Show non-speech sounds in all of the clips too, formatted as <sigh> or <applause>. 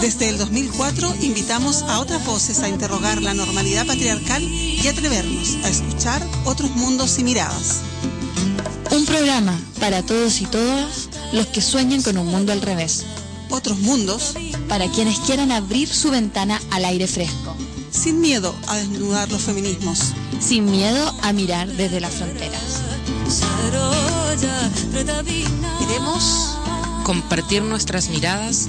Desde el 2004 invitamos a otras voces a interrogar la normalidad patriarcal y atrevernos a escuchar otros mundos y miradas. Un programa para todos y todas los que sueñan con un mundo al revés. Otros mundos Para quienes quieran abrir su ventana al aire fresco. sin miedo a desnudar los feminismos. Sin miedo a mirar desde las fronteras. Queremos compartir nuestras miradas,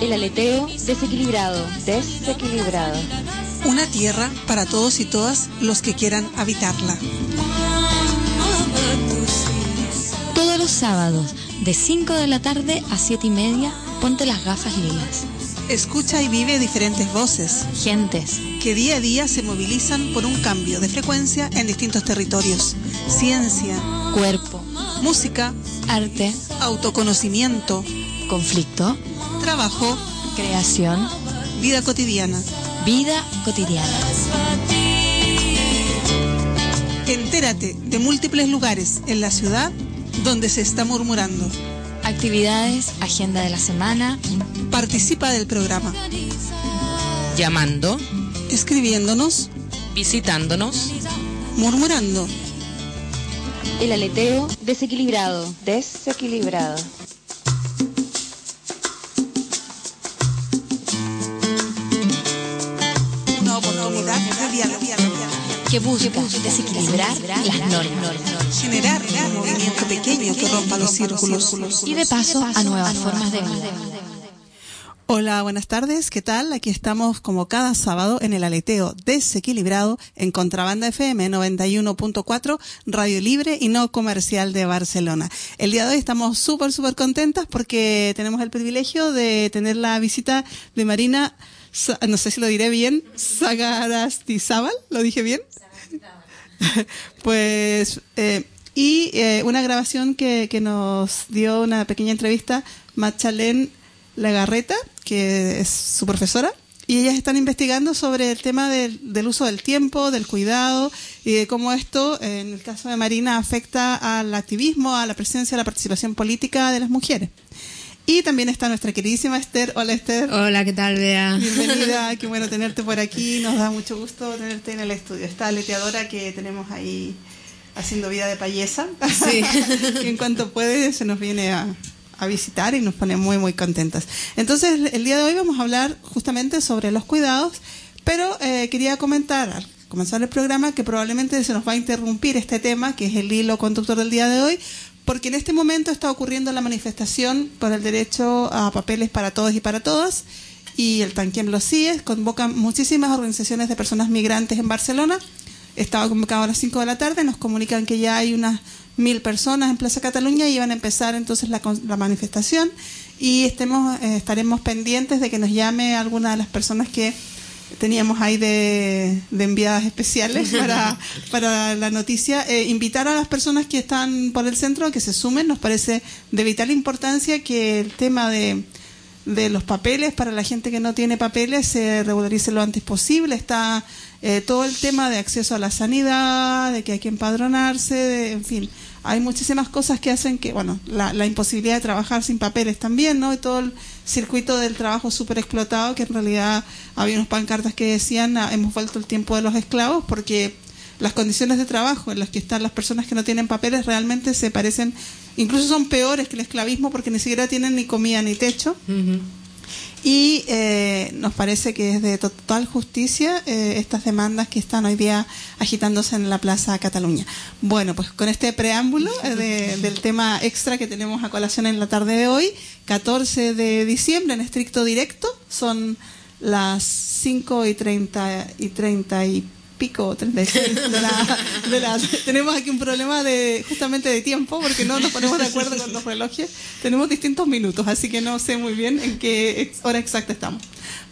El aleteo desequilibrado, desequilibrado. una tierra para todos y todas los que quieran habitarla. todos los sábados de 5 de la tarde a 7 y media, ponte las gafas lilas. Escucha y vive diferentes voces. Gentes, que día a día se movilizan por un cambio de frecuencia en distintos territorios. Ciencia, cuerpo, música, arte, autoconocimiento, conflicto, trabajo, creación, vida cotidiana. vida cotidiana. Entérate de múltiples lugares en la ciudad donde se está murmurando. Actividades, agenda de la semana, Participa del programa, llamando, escribiéndonos, visitándonos, murmurando. El aleteo desequilibrado, desequilibrado. Que busca desequilibrar las normas Generar un movimiento pequeño que rompa los círculos. y de paso a nuevas formas de vida. Hola, buenas tardes. ¿Qué tal? Aquí estamos como cada sábado en el aleteo desequilibrado en Contrabanda FM 91.4, Radio Libre y no comercial de Barcelona. El día de hoy estamos súper, súper contentas porque tenemos el privilegio de tener la visita de Marina, No sé si lo diré bien, Sagarastizábal, ¿lo dije bien? <laughs> pues, eh, y eh, una grabación que, que nos dio una pequeña entrevista Machalén Lagarreta, que es su profesora, y ellas están investigando sobre el tema del, del uso del tiempo, del cuidado y de cómo esto, en el caso de Marina, afecta al activismo, a la presencia, a la participación política de las mujeres. Y también está nuestra queridísima Esther. Hola Esther. Hola, ¿qué tal, Bea? Bienvenida, <laughs> qué bueno tenerte por aquí, nos da mucho gusto tenerte en el estudio. Esta aleteadora que tenemos ahí haciendo vida de payesa, Sí. que <laughs> en cuanto puede se nos viene a, a visitar y nos pone muy, muy contentas. Entonces, el día de hoy vamos a hablar justamente sobre los cuidados, pero eh, quería comentar al comenzar el programa que probablemente se nos va a interrumpir este tema, que es el hilo conductor del día de hoy, porque en este momento está ocurriendo la manifestación por el derecho a papeles para todos y para todas, y el Tanquem los CIES convocan muchísimas organizaciones de personas migrantes en Barcelona. Estaba convocado a las 5 de la tarde, nos comunican que ya hay unas mil personas en Plaza Cataluña y iban a empezar entonces la, la manifestación y estemos, eh, estaremos pendientes de que nos llame alguna de las personas que teníamos ahí de, enviadas especiales <laughs> para, para la noticia. Eh, invitar a las personas que están por el centro a que se sumen. Nos parece de vital importancia que el tema de, de los papeles para la gente que no tiene papeles se regularice lo antes posible. Está eh, todo el tema de acceso a la sanidad, de que hay que empadronarse, en fin hay muchísimas cosas que hacen que, bueno, la, la, imposibilidad de trabajar sin papeles también, ¿no? Y todo el circuito del trabajo súper explotado, que en realidad había unas pancartas que decían, ah, hemos vuelto el tiempo de los esclavos, porque las condiciones de trabajo en las que están las personas que no tienen papeles realmente se parecen, incluso son peores que el esclavismo, porque ni siquiera tienen ni comida ni techo y eh, nos parece que es de total justicia eh, estas demandas que están hoy día agitándose en la Plaza Cataluña. Bueno, pues con este preámbulo eh, del tema extra que tenemos a colación en la tarde de hoy, 14 de diciembre en estricto directo, son las 5 y 30 y 30 y pico 36 de la, de la, tenemos aquí un problema de justamente de tiempo porque no nos ponemos de acuerdo con los relojes. Tenemos distintos minutos así que no sé muy bien en qué hora exacta estamos.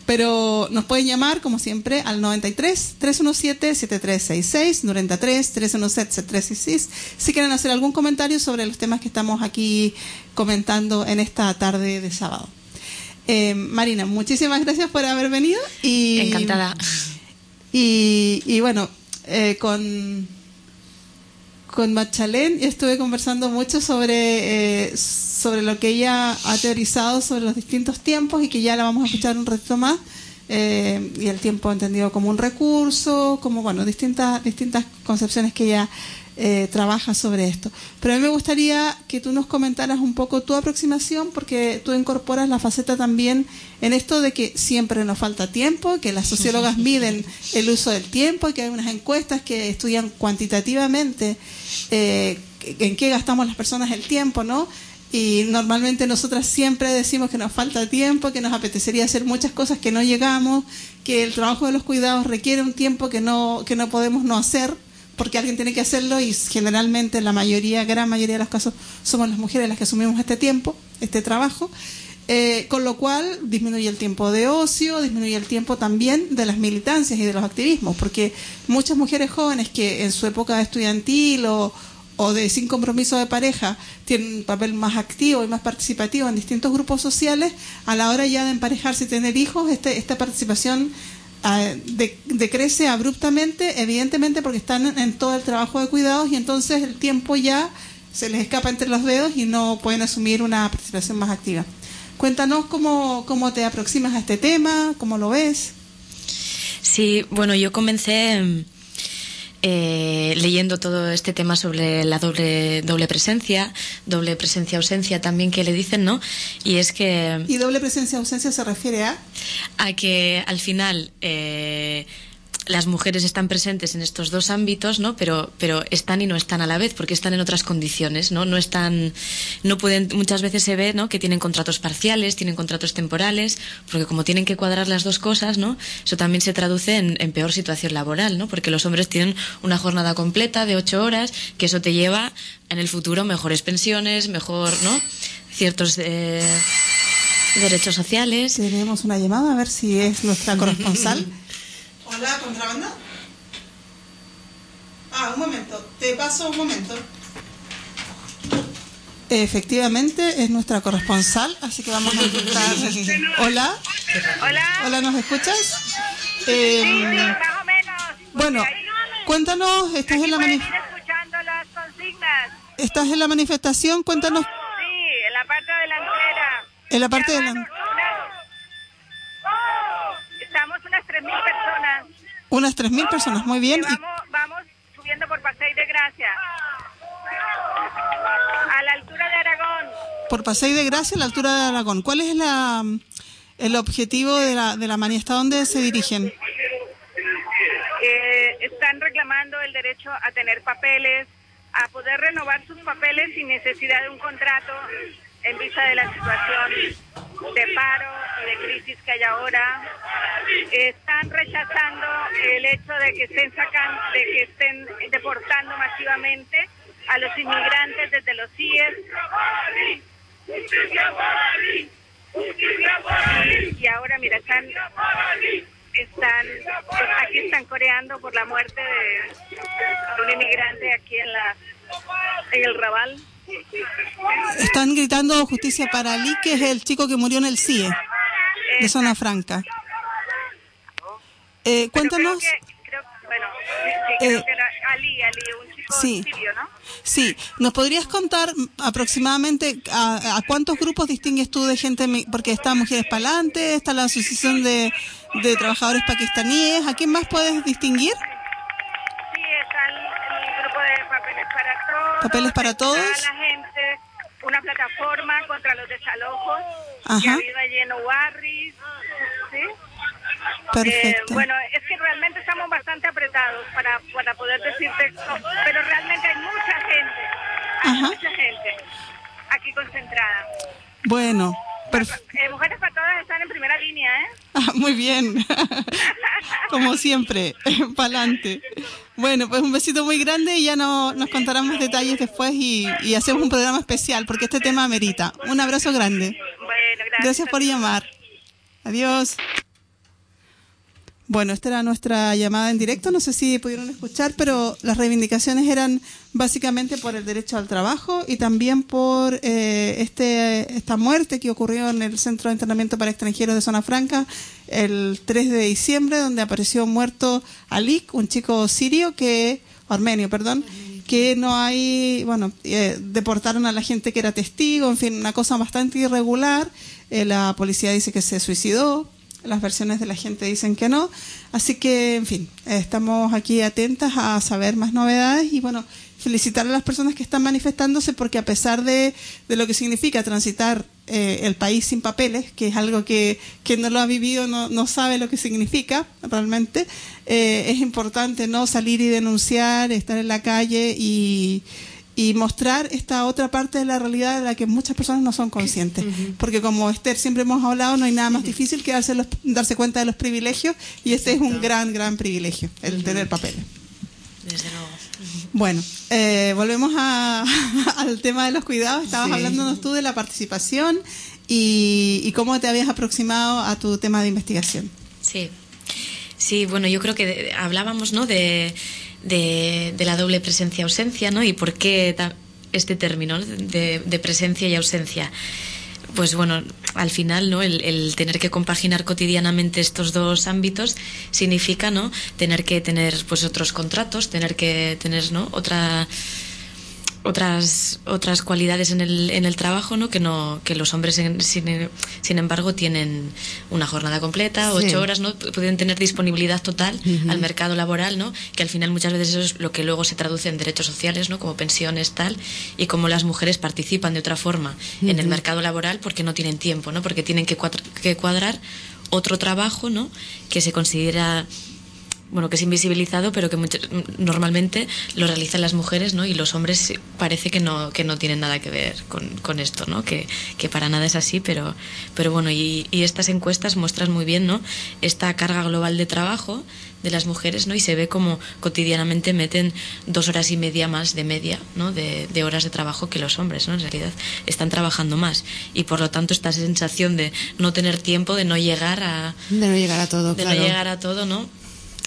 Pero nos pueden llamar como siempre al 93 317 7366 93 317 7366 si quieren hacer algún comentario sobre los temas que estamos aquí comentando en esta tarde de sábado. Eh, Marina, muchísimas gracias por haber venido y encantada. Y, bueno, eh, con, con Machalén estuve conversando mucho sobre, eh, sobre lo que ella ha teorizado sobre los distintos tiempos y que ya la vamos a escuchar un resto más. Eh, y el tiempo entendido como un recurso, como bueno, distintas, distintas concepciones que ella eh, trabaja sobre esto. Pero a mí me gustaría que tú nos comentaras un poco tu aproximación, porque tú incorporas la faceta también en esto de que siempre nos falta tiempo, que las sociólogas <laughs> miden el uso del tiempo, que hay unas encuestas que estudian cuantitativamente eh, en qué gastamos las personas el tiempo, ¿no? Y normalmente nosotras siempre decimos que nos falta tiempo, que nos apetecería hacer muchas cosas que no llegamos, que el trabajo de los cuidados requiere un tiempo que no, que no podemos no hacer porque alguien tiene que hacerlo y generalmente la mayoría, gran mayoría de los casos, somos las mujeres las que asumimos este tiempo, este trabajo. Eh, con lo cual disminuye el tiempo de ocio, disminuye el tiempo también de las militancias y de los activismos, porque muchas mujeres jóvenes que en su época estudiantil o, o de sin compromiso de pareja tienen un papel más activo y más participativo en distintos grupos sociales, a la hora ya de emparejarse y tener hijos, este, esta participación decrece abruptamente, evidentemente porque están en todo el trabajo de cuidados y entonces el tiempo ya se les escapa entre los dedos y no pueden asumir una participación más activa. Cuéntanos cómo, cómo te aproximas a este tema, cómo lo ves. Sí, bueno, yo comencé eh, leyendo todo este tema sobre la doble, doble presencia, doble presencia-ausencia también que le dicen, ¿no? Y es que... ¿Y doble presencia-ausencia se refiere a? A que al final... Eh, las mujeres están presentes en estos dos ámbitos, ¿no? Pero, pero están y no están a la vez, porque están en otras condiciones, ¿no? No están, no pueden, muchas veces se ve, ¿no? Que tienen contratos parciales, tienen contratos temporales, porque como tienen que cuadrar las dos cosas, ¿no? Eso también se traduce en, peor situación laboral, ¿no? Porque los hombres tienen una jornada completa de ocho horas, que eso te lleva en el futuro mejores pensiones, mejor, ¿no? Ciertos eh, derechos sociales. Tenemos una llamada, a ver si es nuestra corresponsal. <laughs> Hola, contrabanda. Ah, un momento. Te paso un momento. Efectivamente, es nuestra corresponsal, así que vamos a intentar. <laughs> Hola. Hola. Hola, ¿nos escuchas? Eh, sí, más o menos. Bueno, cuéntanos, estás en la ¿Estás en la manifestación? Cuéntanos. Sí, en la parte delantera. En la parte delantera. Unas 3.000 personas, muy bien. Vamos, vamos subiendo por Paseo de Gracia. A la altura de Aragón. Por Paseo de Gracia, a la altura de Aragón. ¿Cuál es la, el objetivo de la, de la? ¿Hasta dónde se dirigen? Eh, están reclamando el derecho a tener papeles, a poder renovar sus papeles sin necesidad de un contrato en vista de la situación de paro y de crisis que hay ahora. Están rechazando el hecho de que estén sacando, de que estén deportando masivamente a los inmigrantes desde los CIES. Y ahora, mira, están, están, aquí están coreando por la muerte de un inmigrante aquí en la en el Raval. Están gritando justicia para Ali, que es el chico que murió en el CIE, de Zona Franca. Eh, cuéntanos. Sí, sí, Eh, ¿nos podrías contar aproximadamente a, a cuántos grupos distingues tú de gente? Porque está Mujeres Palante, está la Asociación de, de Trabajadores Pakistaníes, ¿a quién más puedes distinguir? Sí, está el, el grupo de Papeles para Todos. Papeles para Todos. la gente, una plataforma contra los desalojos que Ajá. ha habido allí en ¿sí? Perfecto. Eh, bueno, es que realmente estamos bastante apretados para, para poder decirte, pero realmente hay mucha gente, hay Ajá. mucha gente aquí concentrada. Bueno, Eh, Mujeres para Todas están en primera línea, ¿eh? Ah, muy bien. <laughs> Como siempre, <laughs> pa'lante. Bueno, pues un besito muy grande y ya no, nos contarán más detalles después y, y hacemos un programa especial porque este tema amerita. Un abrazo grande. Bueno, gracias. Gracias por llamar. Adiós. Bueno, esta era nuestra llamada en directo. No sé si pudieron escuchar, pero las reivindicaciones eran básicamente por el derecho al trabajo y también por eh, este esta muerte que ocurrió en el Centro de Internamiento para Extranjeros de Zona Franca el 3 de diciembre, donde apareció muerto Alik, un chico sirio que armenio, perdón, que no hay, bueno, eh, deportaron a la gente que era testigo, en fin, una cosa bastante irregular. Eh, la policía dice que se suicidó, las versiones de la gente dicen que no. Así que, en fin, estamos aquí atentas a saber más novedades y, bueno, felicitar a las personas que están manifestándose porque a pesar de, de lo que significa transitar eh, el país sin papeles, que es algo que quien no lo ha vivido no, no sabe lo que significa realmente, eh, es importante no salir y denunciar, estar en la calle y, y mostrar esta otra parte de la realidad de la que muchas personas no son conscientes. Porque como Esther siempre hemos hablado, no hay nada más difícil que darse, los- darse cuenta de los privilegios y este es un gran, gran privilegio, el tener papeles. Desde luego. Bueno, eh, volvemos a- <laughs> al tema de los cuidados. Estabas Sí. hablándonos tú de la participación y, y cómo te habías aproximado a tu tema de investigación. Sí, sí, bueno, yo creo que hablábamos, ¿no? De, de, de la doble presencia-ausencia, ¿no? Y por qué este término ¿no? de, de presencia y ausencia. Pues bueno, al final, ¿no? El, el tener que compaginar cotidianamente estos dos ámbitos significa, ¿no? Tener que tener, pues, otros contratos, tener que tener, ¿no? Otra otras otras cualidades en el, en el trabajo no que no que los hombres en- sin, sin embargo tienen una jornada completa Sí. ocho horas no pueden tener disponibilidad total al mercado laboral no que al final muchas veces eso es lo que luego se traduce en derechos sociales no como pensiones tal y como las mujeres participan de otra forma en el mercado laboral porque no tienen tiempo no porque tienen que cuadra- que cuadrar otro trabajo no que se considera bueno, que es invisibilizado, pero que mucho- normalmente lo realizan las mujeres, ¿no? Y los hombres parece que no, que no tienen nada que ver con, con esto, ¿no? Que, que para nada es así, pero, pero bueno, y, y estas encuestas muestran muy bien, ¿no? Esta carga global de trabajo de las mujeres, ¿no? Y se ve como cotidianamente meten dos horas y media más de media, ¿no? De, de horas de trabajo que los hombres, ¿no? En realidad están trabajando más. Y por lo tanto esta sensación de no tener tiempo, de no llegar a, De no llegar a todo, de claro. no llegar a todo, ¿no?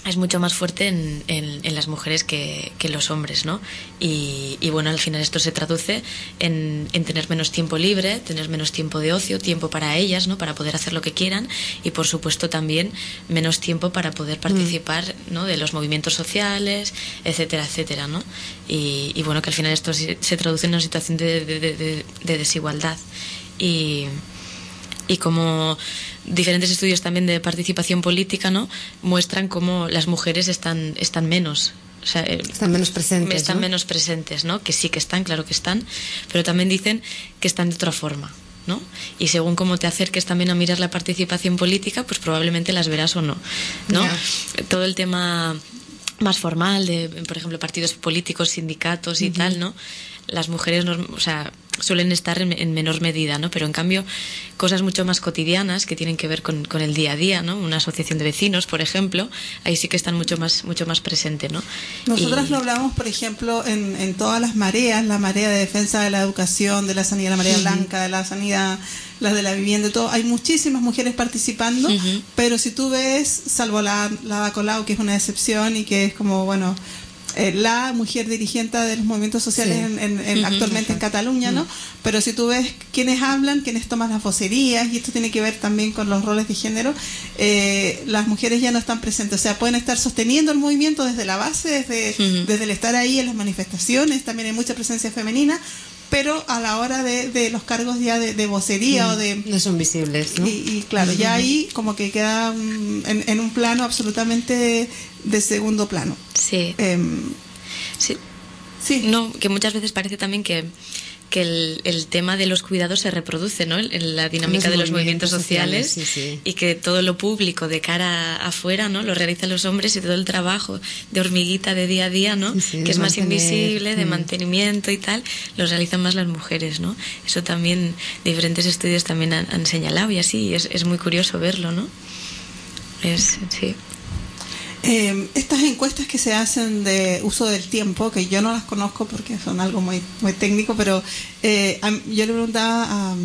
Es mucho más fuerte en, en- en las mujeres que, que los hombres, ¿no? Y, y bueno, al final esto se traduce en, en tener menos tiempo libre, tener menos tiempo de ocio, tiempo para ellas, ¿no? Para poder hacer lo que quieran y, por supuesto, también menos tiempo para poder participar, ¿no? De los movimientos sociales, etcétera, etcétera, ¿no? Y, y bueno, que al final esto se, se traduce en una situación de- de- de desigualdad. Y, y como diferentes estudios también de participación política no muestran cómo las mujeres están están menos o sea, eh, Están menos presentes, están ¿no? menos presentes no que sí que están claro que están pero también dicen que están de otra forma ¿no? Y según cómo te acerques también a mirar la participación política, pues probablemente las verás o no, ¿no? Todo el tema más formal de, por ejemplo, partidos políticos, sindicatos y tal, ¿no? Las mujeres, o sea, suelen estar en, menor medida, ¿no? Pero en cambio, cosas mucho más cotidianas que tienen que ver con, el día a día, ¿no? Una asociación de vecinos, por ejemplo, ahí sí que están mucho más, mucho más presentes, ¿no? Nosotras lo hablamos, por ejemplo, en, en todas las mareas, la marea de defensa de la educación, de la sanidad, la marea blanca, de la sanidad, la de la vivienda, todo. Hay muchísimas mujeres participando, pero si tú ves, salvo la, la Bacolao, que es una excepción y que es como, bueno, eh, la mujer dirigente de los movimientos sociales en, actualmente en Cataluña, ¿no? Pero si tú ves quiénes hablan, quiénes toman las vocerías, y esto tiene que ver también con los roles de género, eh, las mujeres ya no están presentes. O sea, pueden estar sosteniendo el movimiento desde la base, desde, desde el estar ahí en las manifestaciones, también hay mucha presencia femenina, pero a la hora de, los cargos ya de, vocería o de... No son visibles, ¿no? Y, claro, ya ahí como que queda en, un plano absolutamente de, segundo plano. Sí. Em, sí. Sí. No, que muchas veces parece también que que el, el, tema de los cuidados se reproduce ¿no? en la dinámica de los movimientos, sociales, y que todo lo público de cara afuera ¿no? lo realizan los hombres y todo el trabajo de hormiguita de día a día, ¿no? que es más invisible, de mm. mantenimiento y tal, lo realizan más las mujeres. ¿no? Eso también diferentes estudios también han, señalado y así, es, es muy curioso verlo. ¿no? Es, sí. Eh, estas encuestas que se hacen de uso del tiempo, que yo no las conozco porque son algo muy, muy técnico, pero eh, yo le preguntaba a,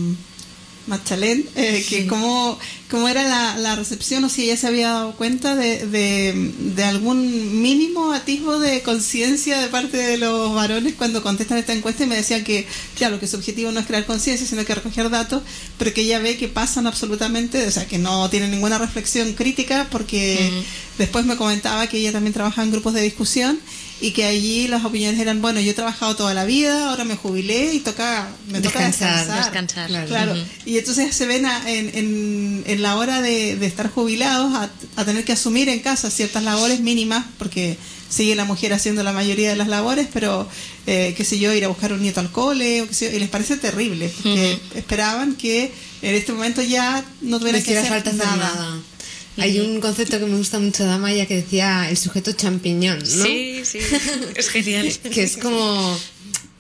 Machalén, eh, que cómo, cómo era la, la, recepción o si ella se había dado cuenta de, de, algún mínimo atisbo de conciencia de parte de los varones cuando contestan esta encuesta y me decían que, claro, que su objetivo no es crear conciencia, sino que recoger datos, pero que ella ve que pasan absolutamente, o sea, que no tienen ninguna reflexión crítica porque después me comentaba que ella también trabaja en grupos de discusión y que allí las opiniones eran, bueno, yo he trabajado toda la vida, ahora me jubilé y toca, me descansar, toca descansar. claro. Y entonces se ven en, en, la hora de, estar jubilados a, tener que asumir en casa ciertas labores mínimas, porque sigue la mujer haciendo la mayoría de las labores, pero, eh, qué sé yo, ir a buscar un nieto al cole, o qué sé y les parece terrible, porque esperaban que en este momento ya no tuvieran que hacer nada. Hay un concepto que me gusta mucho de Amaya que decía el sujeto champiñón, ¿no? Sí, sí, <laughs> es genial. que es como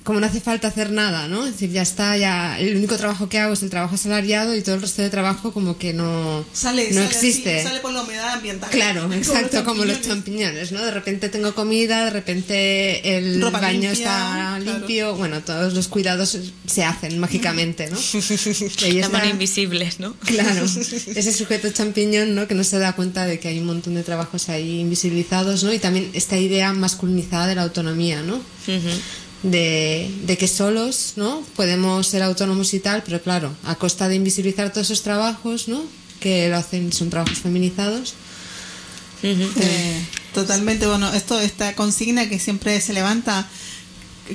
como no hace falta hacer nada, ¿no? Es decir, ya está, ya el único trabajo que hago es el trabajo asalariado y todo el resto de trabajo como que no, sale, no sale existe. sale por la humedad ambiental. Claro, <laughs> exacto, como los champiñones, ¿no? De repente tengo comida, de repente el baño está limpio, bueno, todos los cuidados se hacen mágicamente, ¿no? <laughs> la mano invisibles, ¿no? Claro, <laughs> ese sujeto champiñón, ¿no? Que no se da cuenta de que hay un montón de trabajos ahí invisibilizados, ¿no? Y también esta idea masculinizada de la autonomía, ¿no? De, de, que solos no podemos ser autónomos y tal, pero claro, a costa de invisibilizar todos esos trabajos, ¿no? Que lo hacen, son trabajos feminizados. Eh, totalmente, bueno, esto, esta consigna que siempre se levanta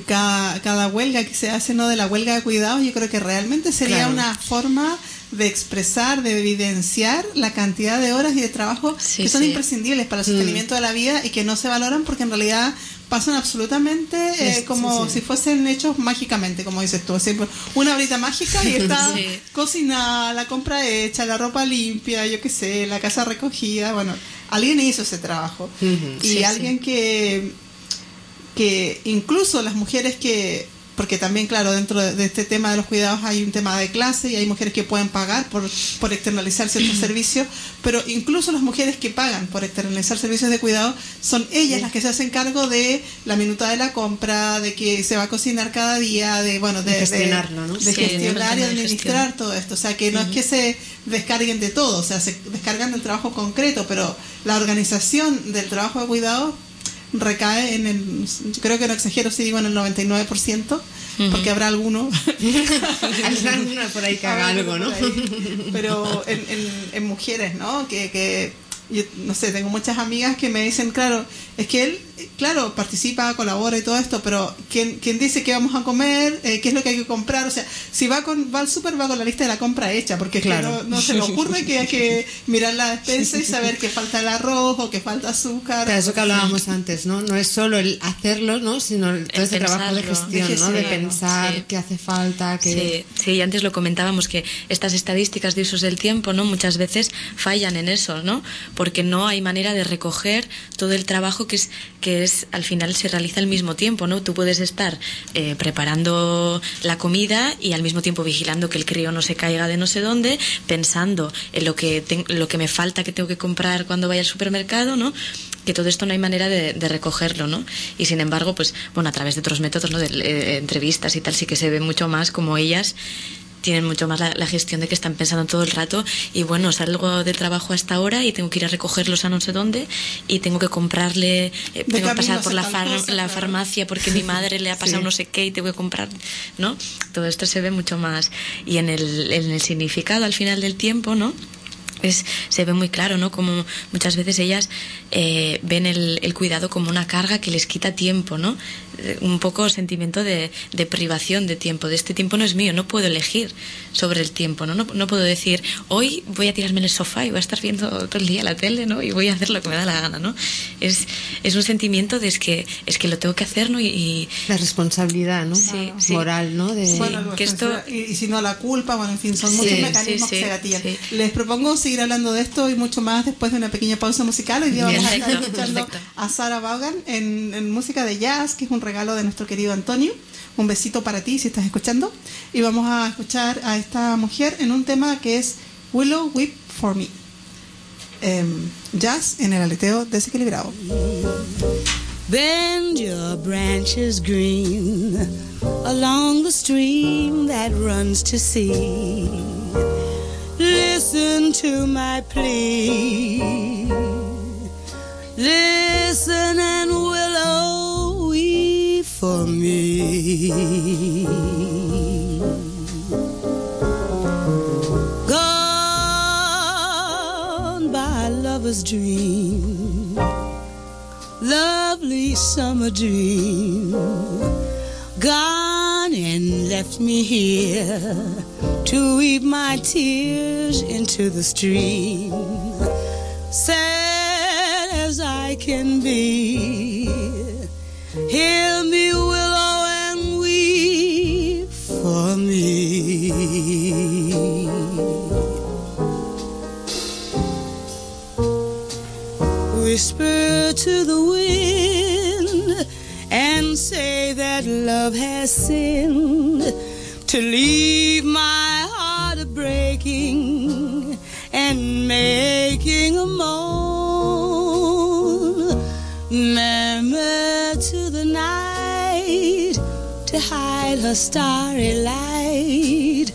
cada, cada huelga que se hace, ¿no? De la huelga de cuidados, yo creo que realmente sería una forma de expresar, de evidenciar la cantidad de horas y de trabajo que son imprescindibles para el sostenimiento mm. de la vida y que no se valoran porque en realidad pasan absolutamente eh, como si fuesen hechos mágicamente, como dices tú. una horita mágica y está <laughs> cocinada, la compra hecha, la ropa limpia, yo qué sé, la casa recogida. Bueno, alguien hizo ese trabajo. Y alguien que, que incluso las mujeres que porque también, claro, dentro de este tema de los cuidados hay un tema de clase y hay mujeres que pueden pagar por, por externalizar ciertos <clears throat> servicios, pero incluso las mujeres que pagan por externalizar servicios de cuidado son ellas las que se hacen cargo de la minuta de la compra, de que se va a cocinar cada día, de bueno, de, gestionarlo, ¿no? de gestionar y administrar todo esto. O sea, que no es que se descarguen de todo, o sea, se descargan del trabajo concreto, pero la organización del trabajo de cuidado recae en el, creo que no exagero si digo en el 99%, porque habrá alguno. <laughs> alguno por ahí que haga algo, ¿no? Pero en, en, mujeres, ¿no? Que, que yo, no sé, tengo muchas amigas que me dicen, claro, es que él, claro, participa, colabora y todo esto, pero ¿quién, quién dice qué vamos a comer? Eh, ¿Qué es lo que hay que comprar? O sea, si va con va al súper, va con la lista de la compra hecha, porque claro. no, se le ocurre que hay que <laughs> mirar la despensa y saber que falta el arroz o que falta azúcar. Eso que hablábamos antes, ¿no? No es solo el hacerlo, ¿no? Sino todo ese trabajo de gestión, ¿no? De pensar qué hace falta. Sí, sí, antes lo comentábamos que estas estadísticas de usos del tiempo, ¿no? Muchas veces fallan en eso, ¿no? Porque no hay manera de recoger todo el trabajo que es, que es al final se realiza al mismo tiempo, ¿no? Tú puedes estar eh, preparando la comida y al mismo tiempo vigilando que el crío no se caiga de no sé dónde, pensando en lo que, lo que me falta que tengo que comprar cuando vaya al supermercado, ¿no? que todo esto no hay manera de, recogerlo, ¿no? Y sin embargo, pues, bueno, a través de otros métodos, ¿no? De eh, entrevistas y tal, sí que se ve mucho más como ellas tienen mucho más la, gestión de que están pensando todo el rato y bueno, salgo del trabajo hasta ahora y tengo que ir a recogerlos a no sé dónde y tengo que comprarle, eh, tengo que pasar por la, la farmacia porque mi <laughs> madre le ha pasado no sé qué y tengo que comprar, ¿no? Todo esto se ve mucho más y en el, en el significado al final del tiempo, ¿no? Es, se ve muy claro, ¿no? Como muchas veces ellas eh, ven el, el, cuidado como una carga que les quita tiempo, ¿no? Eh, un poco sentimiento de, de, privación de tiempo, de este tiempo no es mío, no puedo elegir sobre el tiempo, ¿no? ¿no? puedo decir, hoy voy a tirarme en el sofá y voy a estar viendo todo el día la tele, ¿no? Y voy a hacer lo que me da la gana, ¿no? Es, es un sentimiento de es que, es que lo tengo que hacer, ¿no? Y, la responsabilidad, ¿no? Sí, Moral, ¿no? De... Bueno, que esto... y, si no la culpa, bueno, en fin, son muchos mecanismos que se gatillan. Les propongo seguir hablando de esto y mucho más después de una pequeña pausa musical. Hoy día vamos a estar escuchando a Sarah Vaughan en, en música de jazz, que es un regalo de nuestro querido Antonio. Un besito para ti si estás escuchando. Y vamos a escuchar a esta mujer en un tema que es Willow Whip for Me. Um, jazz en el aleteo desequilibrado. Bend your branches green along the stream that runs to sea. Listen to my plea. Listen and willow weep for me. Gone by lover's dream, lovely summer dream. Gone and left me here to weep my tears into the stream. Sad as I can be, hear me, willow, and weep for me. Whisper to the wind and say that love has sinned to leave my heart a breaking and making a moan. Murmur to the night to hide her starry light,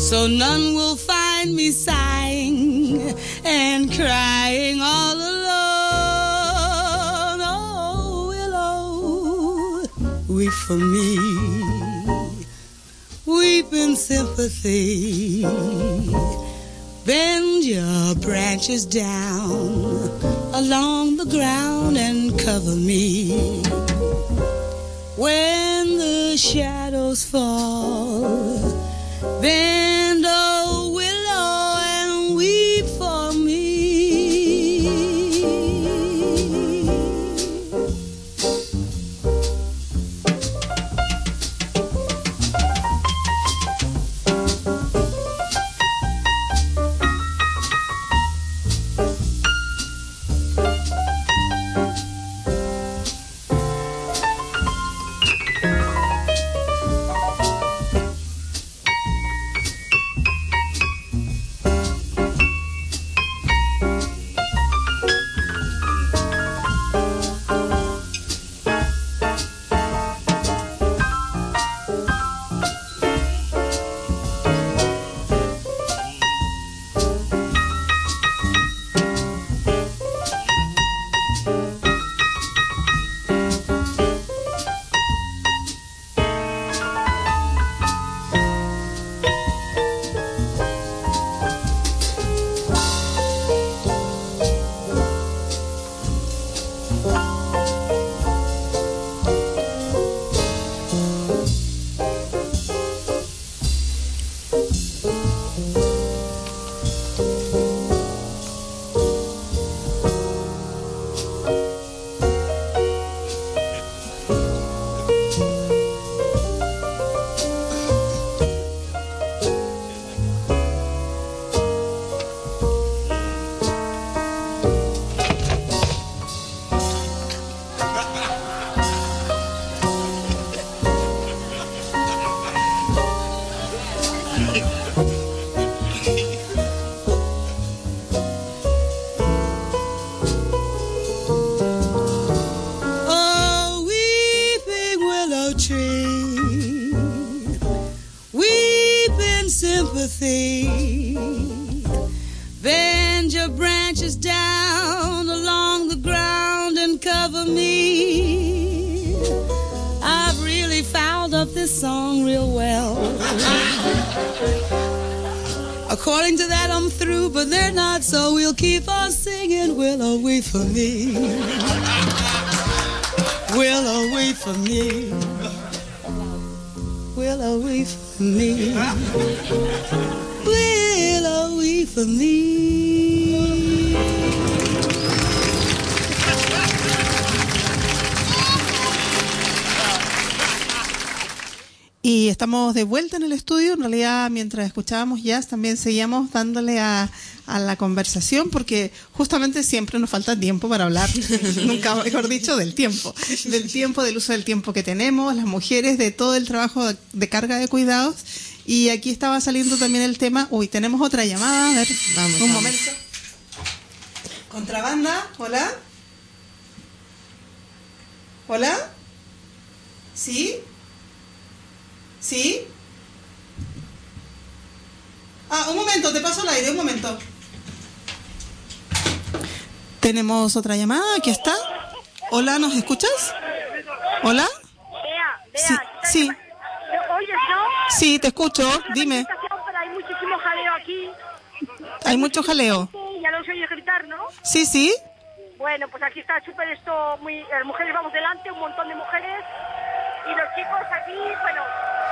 so none will find me sighing and crying all alone. Oh, willow, weep for me weep in sympathy. Bend your branches down along the ground and cover me. When the shadows fall, bend According to that, I'm through, but they're not, so we'll keep on singing. Willow, wait for me. Willow, wait for me. Willow, wait for me. Willow, wait for me. Y estamos de vuelta en el estudio. En realidad, mientras escuchábamos jazz, también seguíamos dándole a, a la conversación, porque justamente siempre nos falta tiempo para hablar, <laughs> nunca mejor dicho, del tiempo. Del tiempo, del uso del tiempo que tenemos, las mujeres, de todo el trabajo de, carga de cuidados. Y aquí estaba saliendo también el tema. Uy, tenemos otra llamada. A ver, Vamos, un vamos. momento. Contrabanda, hola. ¿Hola? ¿Sí? ¿Sí? Ah, un momento, te paso el aire, un momento. Tenemos otra llamada, aquí está. Hola, ¿nos escuchas? ¿Hola? Vea, vea. Sí, ¿estás- sí. ¿Me oyes, no? Sí, te escucho, dime. hay muchísimo jaleo aquí. Hay mucho jaleo. Sí, ya los oye gritar, ¿no? Sí, sí. Bueno, pues aquí está súper esto, muy, las mujeres vamos delante, un montón de mujeres. Y los chicos aquí, bueno,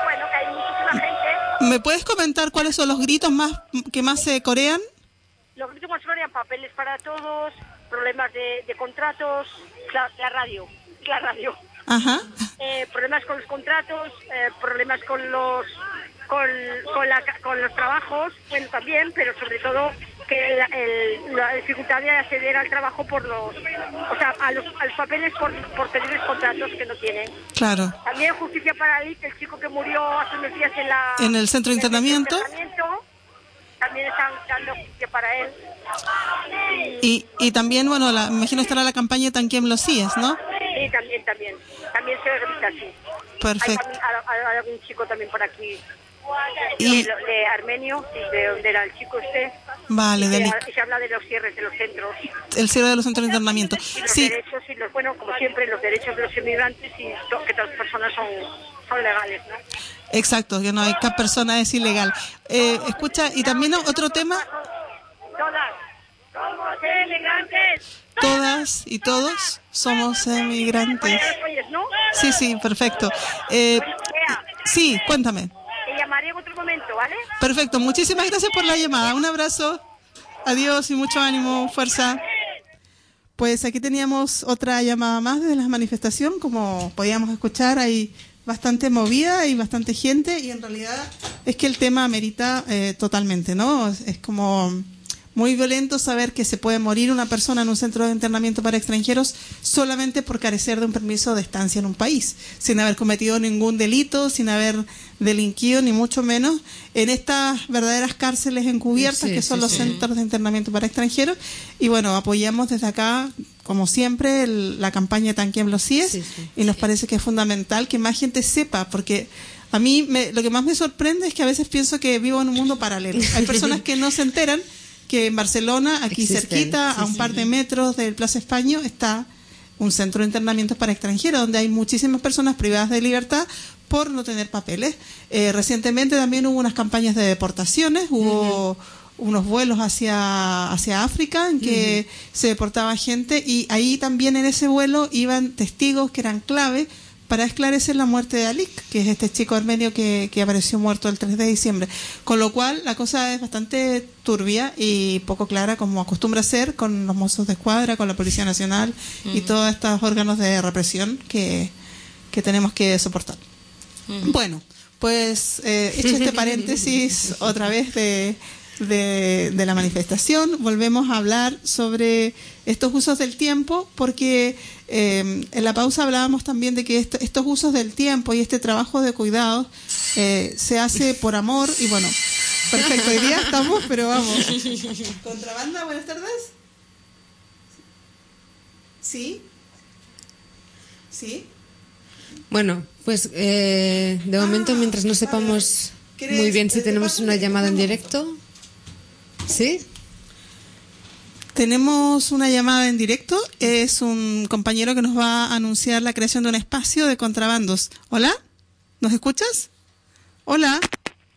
bueno, que hay muchísima gente. ¿Me puedes comentar cuáles son los gritos más que más se corean? Los gritos más florean papeles para todos, problemas de, de contratos, la, la radio, la radio. Ajá. eh, problemas con los contratos, eh, problemas con los con, con, la- con los trabajos, bueno también, pero sobre todo que la, el- la dificultad de acceder al trabajo por los, o sea, a los, a los papeles por, por los contratos que no tienen. Claro. También justicia para Lick, el chico que murió hace unos días en la En el centro de el internamiento. internamiento, también están dando justicia para él. Y, y también, bueno, la, me imagino estará la campaña Tanquiem los CIES, ¿no? Sí, también, también. También se grita así. Perfecto. Hay, también- hay- hay algún chico también por aquí. Y- De, de Armenio, de donde era el chico este. Vale, y, del- se, habla de los cierres de los centros. el cierre de los centros de internamiento. Y los Sí, derechos, y los, bueno, como siempre, los derechos de los inmigrantes y to- que todas las personas son, son legales, ¿no? exacto, que no hay cada persona es ilegal. Eh, escucha, y también otro tema, Todas. Somos inmigrantes. todas y todos somos emigrantes. ¿no? Sí, sí, perfecto. Eh, sí, cuéntame. Llamaré en otro momento, ¿vale? Perfecto, muchísimas gracias por la llamada. Un abrazo. Adiós y mucho ánimo, fuerza. Pues aquí teníamos otra llamada más de la manifestación. Como podíamos escuchar, hay bastante movida y bastante gente y en realidad es que el tema amerita eh, totalmente, ¿no? Es como muy violento saber que se puede morir una persona en un centro de internamiento para extranjeros solamente por carecer de un permiso de estancia en un país, sin haber cometido ningún delito, sin haber delinquido, ni mucho menos, en estas verdaderas cárceles encubiertas Sí, que son sí, los sí. centros de internamiento para extranjeros. Y bueno, apoyamos desde acá, como siempre, el- la campaña Tanquiem los CIES y nos parece que es fundamental que más gente sepa, porque a mí me- lo que más me sorprende es que a veces pienso que vivo en un mundo paralelo. Hay personas que no se enteran que en Barcelona, aquí Existen, cerquita, sí, a un sí. par de metros del Plaza España, está un centro de internamiento para extranjeros, donde hay muchísimas personas privadas de libertad por no tener papeles. Eh, recientemente también hubo unas campañas de deportaciones, hubo unos vuelos hacia, hacia África en que se deportaba gente y ahí también en ese vuelo iban testigos que eran clave para esclarecer la muerte de Alik, que es este chico armenio que, que apareció muerto el 3 de diciembre. Con lo cual la cosa es bastante turbia y poco clara como acostumbra ser con los mozos de escuadra, con la Policía Nacional y todos estos órganos de represión que, que tenemos que soportar. Bueno, pues eh, hecho este <laughs> paréntesis otra vez de, de, de la manifestación, volvemos a hablar sobre estos usos del tiempo, porque eh, en la pausa hablábamos también de que esto- estos usos del tiempo y este trabajo de cuidados eh, se hace por amor y bueno, perfecto, hoy día estamos, pero vamos. Contrabanda, buenas tardes. ¿Sí? ¿Sí? Bueno, pues eh, de momento, mientras no sepamos ¿Quieres- muy bien si tenemos una llamada en directo. ¿Sí? Tenemos una llamada en directo. Es un compañero que nos va a anunciar la creación de un espacio de contrabandos. Hola, ¿nos escuchas? Hola.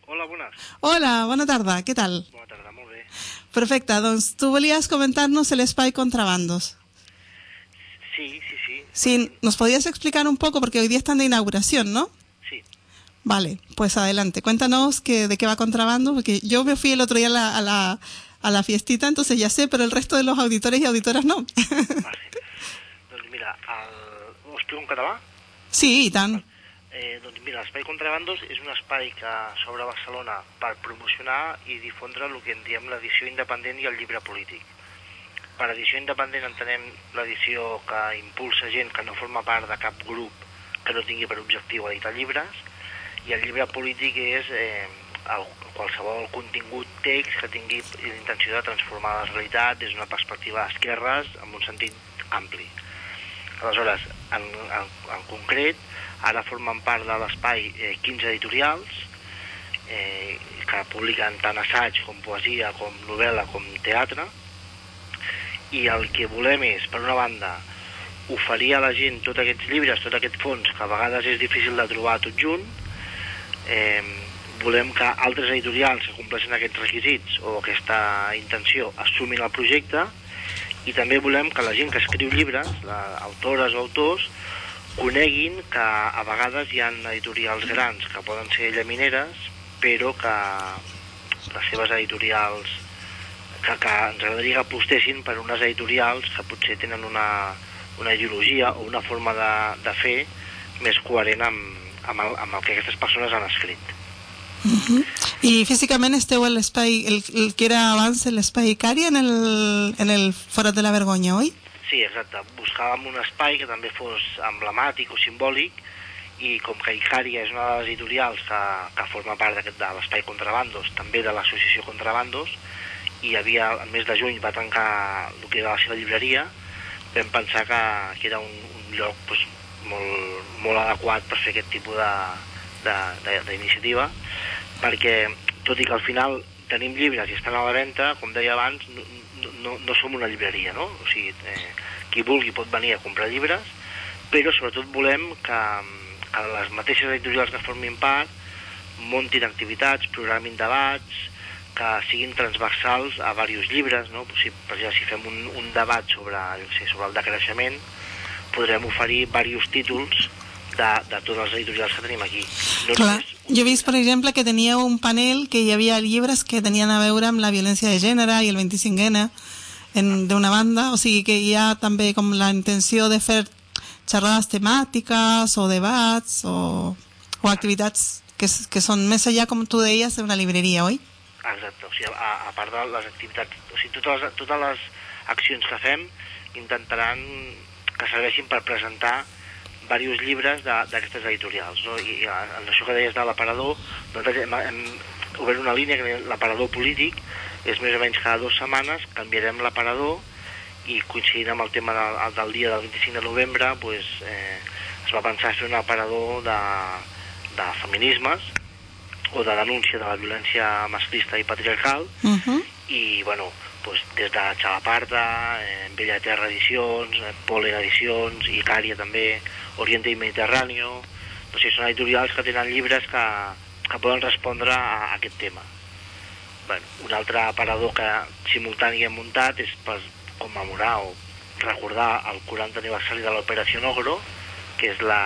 Hola, buenas. Hola, bona tarda. Què tal? Bona tarda, molt bé. Perfecte. Doncs tu volies comentar-nos l'espai contrabandos. Sí, sí, sí. Sí, ¿nos podías explicar un poco? Porque hoy día están de inauguración, ¿no? Vale, pues adelante. Cuéntanos que, de qué va contrabando, porque yo me fui el otro día a la, a la, a la fiestita, entonces ya sé, pero el resto de los auditores y auditoras no. Doncs mira, el... ho explico en català? sí, i tant. Eh, doncs mira, l'Espai Contrabandos és un espai que s'obre a Barcelona per promocionar i difondre el que en diem l'edició independent i el llibre polític. Per edició independent entenem l'edició que impulsa gent que no forma part de cap grup que no tingui per objectiu editar llibres i el llibre polític és eh, el, qualsevol contingut text que tingui l'intenció de transformar la realitat des d'una perspectiva d'esquerres amb un sentit ampli. Aleshores, en, en, en concret, ara formen part de l'espai eh, 15 editorials eh, que publiquen tant assaig com poesia, com novel·la, com teatre, i el que volem és, per una banda, oferir a la gent tots aquests llibres, tot aquest fons, que a vegades és difícil de trobar tot junt, eh, volem que altres editorials que compleixen aquests requisits o aquesta intenció assumin el projecte i també volem que la gent que escriu llibres, la, autores o autors, coneguin que a vegades hi ha editorials grans que poden ser llamineres, però que les seves editorials que, que ens agradaria que apostessin per unes editorials que potser tenen una, una ideologia o una forma de, de fer més coherent amb, amb, el, amb el que aquestes persones han escrit. I físicament esteu a l'espai, el, el que era abans l'espai Icari en el, en el Forat de la Vergonya, oi? Sí, exacte. Buscàvem un espai que també fos emblemàtic o simbòlic i com que Icària és una de les editorials que, que forma part de l'espai Contrabandos, també de l'associació Contrabandos, i havia, el mes de juny va tancar el que era la seva llibreria, vam pensar que, que era un, un lloc pues, molt, molt adequat per fer aquest tipus d'iniciativa, perquè tot i que al final tenim llibres i estan a la venda, com deia abans, no, no, no som una llibreria, no? O sigui, eh, qui vulgui pot venir a comprar llibres, però sobretot volem que, que les mateixes editorials que formin part muntin activitats, programin debats, que siguin transversals a diversos llibres, no? Si, per exemple, si fem un, un debat sobre, sé, sobre el decreixement, podrem oferir diversos títols de, de totes les editorials que tenim aquí. No Clar. Jo he vist, per exemple, que tenia un panel que hi havia llibres que tenien a veure amb la violència de gènere i el 25N en, d'una banda, o sigui que hi ha també com la intenció de fer xerrades temàtiques o debats o, o activitats que, que són més allà, com tu deies, d'una libreria, oi? Exacte, o sigui, a, a part de les activitats, o sigui, totes les, totes les accions que fem intentaran que serveixin per presentar diversos llibres de- d'aquestes editorials, no? I, i en això que deies de l'aparador, nosaltres hem, hem obert una línia que l'aparador polític és més o menys cada dues setmanes canviarem l'aparador i coincidint amb el tema del, del dia del 25 de novembre pues, eh, es va pensar fer un aparador de, de feminismes o de denúncia de la violència masclista i patriarcal Uh -huh. i bueno, pues, des de Xalaparta, eh, Bella Terra Edicions, eh, Polen Edicions, Icària també, Oriente i Mediterráneo, o sigui, són editorials que tenen llibres que, que poden respondre a, a aquest tema. Bueno, un altre aparador que simultani hem muntat és per commemorar o recordar el 40 aniversari de l'Operació Ogro, que és la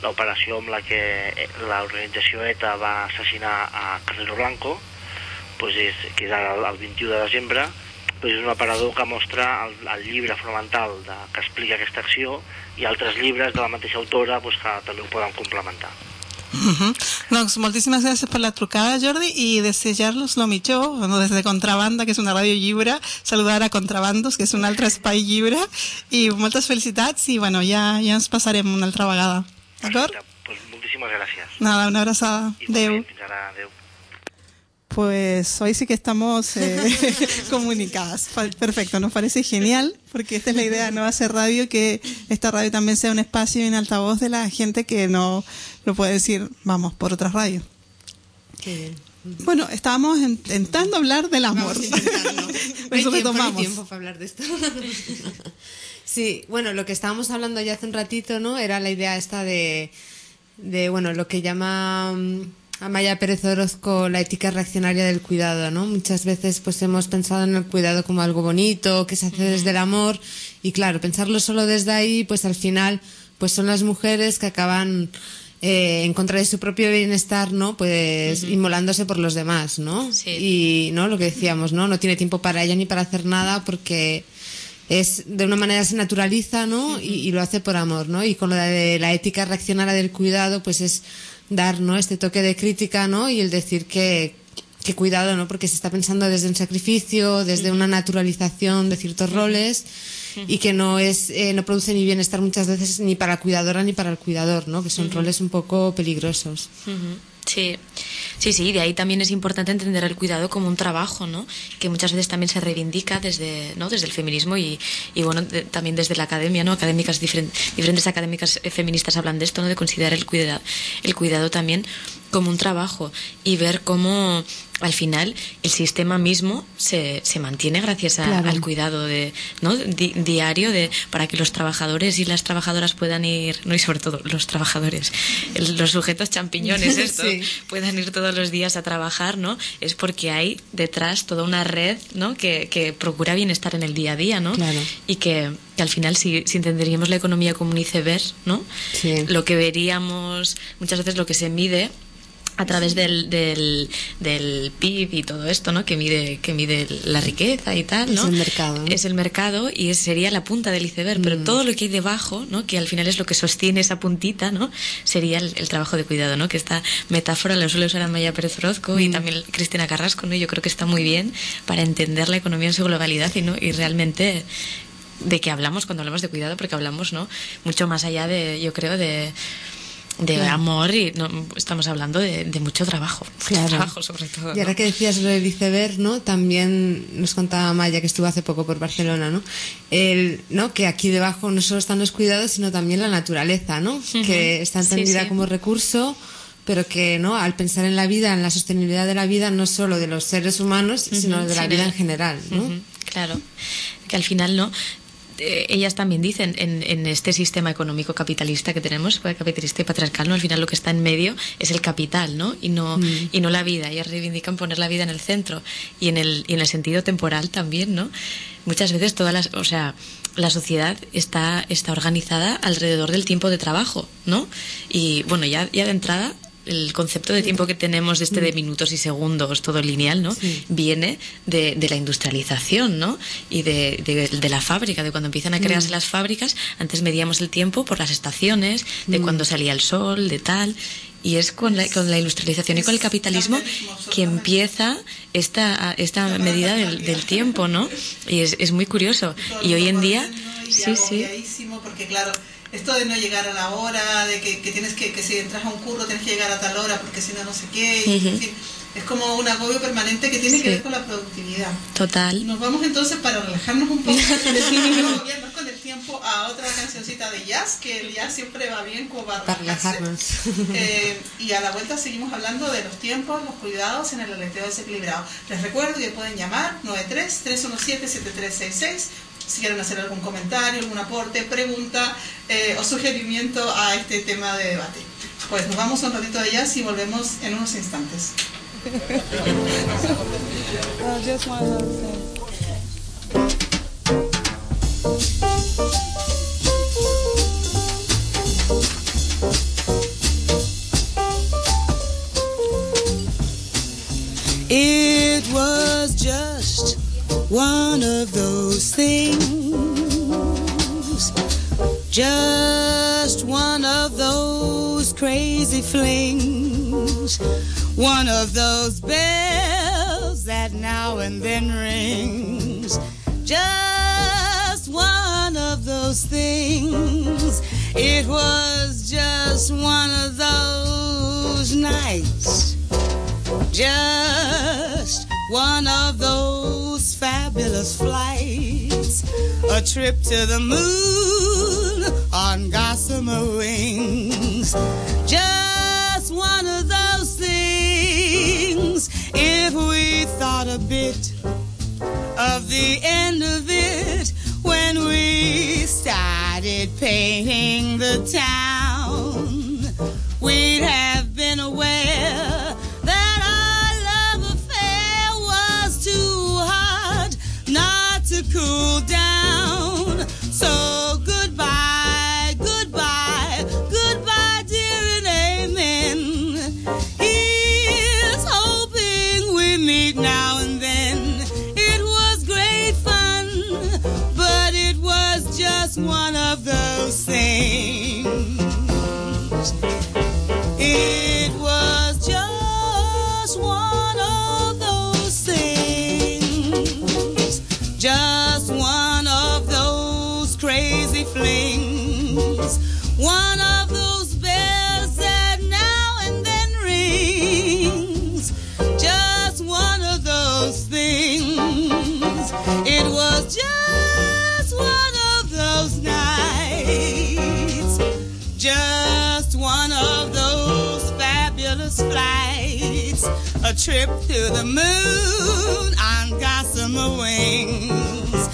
l'operació amb la que eh, l'organització ETA va assassinar a Carrero Blanco, pues és, que és ara el, el 21 de desembre, pues és un aparador que mostra el, el llibre fonamental de, que explica aquesta acció i altres llibres de la mateixa autora pues, que també ho poden complementar. Uh -huh. Doncs moltíssimes gràcies per la trucada, Jordi, i desejar-los lo millor, bueno, des de Contrabanda, que és una ràdio lliure, saludar a Contrabandos, que és un altre espai lliure, i moltes felicitats, i bueno, ja, ja ens passarem una altra vegada. D'acord? Pues moltíssimes gràcies. Nada, una abraçada. Adeu. Fins ara, adeu. Pues hoy sí que estamos eh, <laughs> comunicadas. Perfecto, nos parece genial, porque esta es la idea de no hacer radio, que esta radio también sea un espacio y un altavoz de la gente que no lo puede decir, vamos, por otras radios. Qué bien. Bueno, estábamos intentando hablar del amor. Eso <laughs> retomamos. tiempo para hablar de esto. <laughs> sí, bueno, lo que estábamos hablando ya hace un ratito, ¿no? Era la idea esta de, de bueno, lo que llama mm, Amaya Pérez Orozco la ética reaccionaria del cuidado, ¿no? Muchas veces pues hemos pensado en el cuidado como algo bonito, que se hace desde el amor, y claro, pensarlo solo desde ahí, pues al final, pues son las mujeres que acaban eh, en contra de su propio bienestar, ¿no? Pues inmolándose por los demás, ¿no? Sí. Y, ¿no? Lo que decíamos, ¿no? No tiene tiempo para ella ni para hacer nada porque es de una manera se naturaliza, ¿no? y, y lo hace por amor, ¿no? Y con lo de la ética reaccionaria del cuidado, pues es dar, ¿no? Este toque de crítica, ¿no? Y el decir que que cuidado, ¿no? Porque se está pensando desde un sacrificio, desde una naturalización de ciertos roles y que no es eh, no produce ni bienestar muchas veces ni para la cuidadora ni para el cuidador, ¿no? Que son roles un poco peligrosos. Sí, sí, sí, de ahí también es importante entender el cuidado como un trabajo, ¿no? Que muchas veces también se reivindica desde, ¿no? desde el feminismo y, y bueno, también desde la academia, ¿no? Académicas diferen- diferentes académicas feministas hablan de esto, ¿no? De considerar el cuidado, el cuidado también como un trabajo y ver cómo al final el sistema mismo se, se mantiene gracias a- Claro. al cuidado de, ¿no? Di- diario de, para que los trabajadores y las trabajadoras puedan ir, no y sobre todo los trabajadores, el- los sujetos champiñones, <laughs> esto, Sí. puedan ir todos los días a trabajar, ¿no? Es porque hay detrás toda una red, ¿no? Que, que procura bienestar en el día a día, ¿no? Claro. Y que, que al final si, si entenderíamos la economía como un iceberg, ¿no? Sí. Lo que veríamos, muchas veces lo que se mide a través del, del, del PIB y todo esto, ¿no? Que mide, que mide la riqueza y tal, ¿no? Es el mercado. Es el mercado y sería la punta del iceberg, pero todo lo que hay debajo, ¿no? Que al final es lo que sostiene esa puntita, ¿no? Sería el, el trabajo de cuidado, ¿no? Que esta metáfora la suele usar Amaya Pérez Orozco y también Cristina Carrasco, ¿no? Yo creo que está muy bien para entender la economía en su globalidad y, ¿no? y realmente de qué hablamos cuando hablamos de cuidado, porque hablamos, ¿no? Mucho más allá de, yo creo, de de Claro. amor y no, estamos hablando de, de mucho trabajo, mucho Claro. trabajo sobre todo. Y ahora que decías lo del iceberg, ¿no? También nos contaba Maya que estuvo hace poco por Barcelona, ¿no? El, ¿no? Que aquí debajo no solo están los cuidados, sino también la naturaleza, ¿no? Que está entendida sí. como recurso, pero que, ¿no? Al pensar en la vida, en la sostenibilidad de la vida, no solo de los seres humanos, sino de la sí, vida en general, ¿no? Claro, que al final no. Eh, ellas también dicen en, en este sistema económico capitalista que tenemos, pues, capitalista y patriarcal, ¿no? al final lo que está en medio es el capital, ¿no? Y no, Mm. y no la vida. Ellas reivindican poner la vida en el centro y en el, y en el sentido temporal también, ¿no? Muchas veces todas las, o sea, la sociedad está, está organizada alrededor del tiempo de trabajo, ¿no? Y bueno, ya, ya de entrada el concepto de tiempo que tenemos de este de minutos y segundos, todo lineal, ¿no? Sí. Viene de, de la industrialización, ¿no? Y de, de- de la fábrica, de cuando empiezan a crearse Mm. las fábricas. Antes medíamos el tiempo por las estaciones, de Mm. cuando salía el sol, de tal. Y es con la, con la industrialización y con el capitalismo que empieza esta, esta medida del, del tiempo, ¿no? Y es, es muy curioso. Y hoy en día, sí, sí. agobiadísimo, porque claro, esto de no llegar a la hora, de que, que tienes que, que si entras a un curro tienes que llegar a tal hora porque si no, no sé qué, y, es como un agobio permanente que tiene Sí. que ver con la productividad. Total. Nos vamos entonces para relajarnos un poco, <laughs> agobiarnos con el tiempo a otra cancioncita de jazz, que el jazz siempre va bien como para, Para relajarnos. <laughs> Eh, y a la vuelta seguimos hablando de los tiempos, los cuidados en el aleteo desequilibrado. Les recuerdo que pueden llamar 93-317-7366 si quieren hacer algún comentario, algún aporte, pregunta eh, o sugerimiento a este tema de debate. Pues nos vamos un ratito de jazz y volvemos en unos instantes. It was just one of those things, just one of those crazy flings, one of those bells that now and then rings, just one of those things. It was just one of those nights. Just one of those fabulous flights, a trip to the moon on gossamer wings. Just one of those things things if we thought a bit of the end of it when we started painting the town. We'd have been aware cool down. So goodbye, One of those bells that now and then rings. Just one of those things. It was just one of those nights. Just one of those fabulous flights. A trip to the moon on gossamer wings.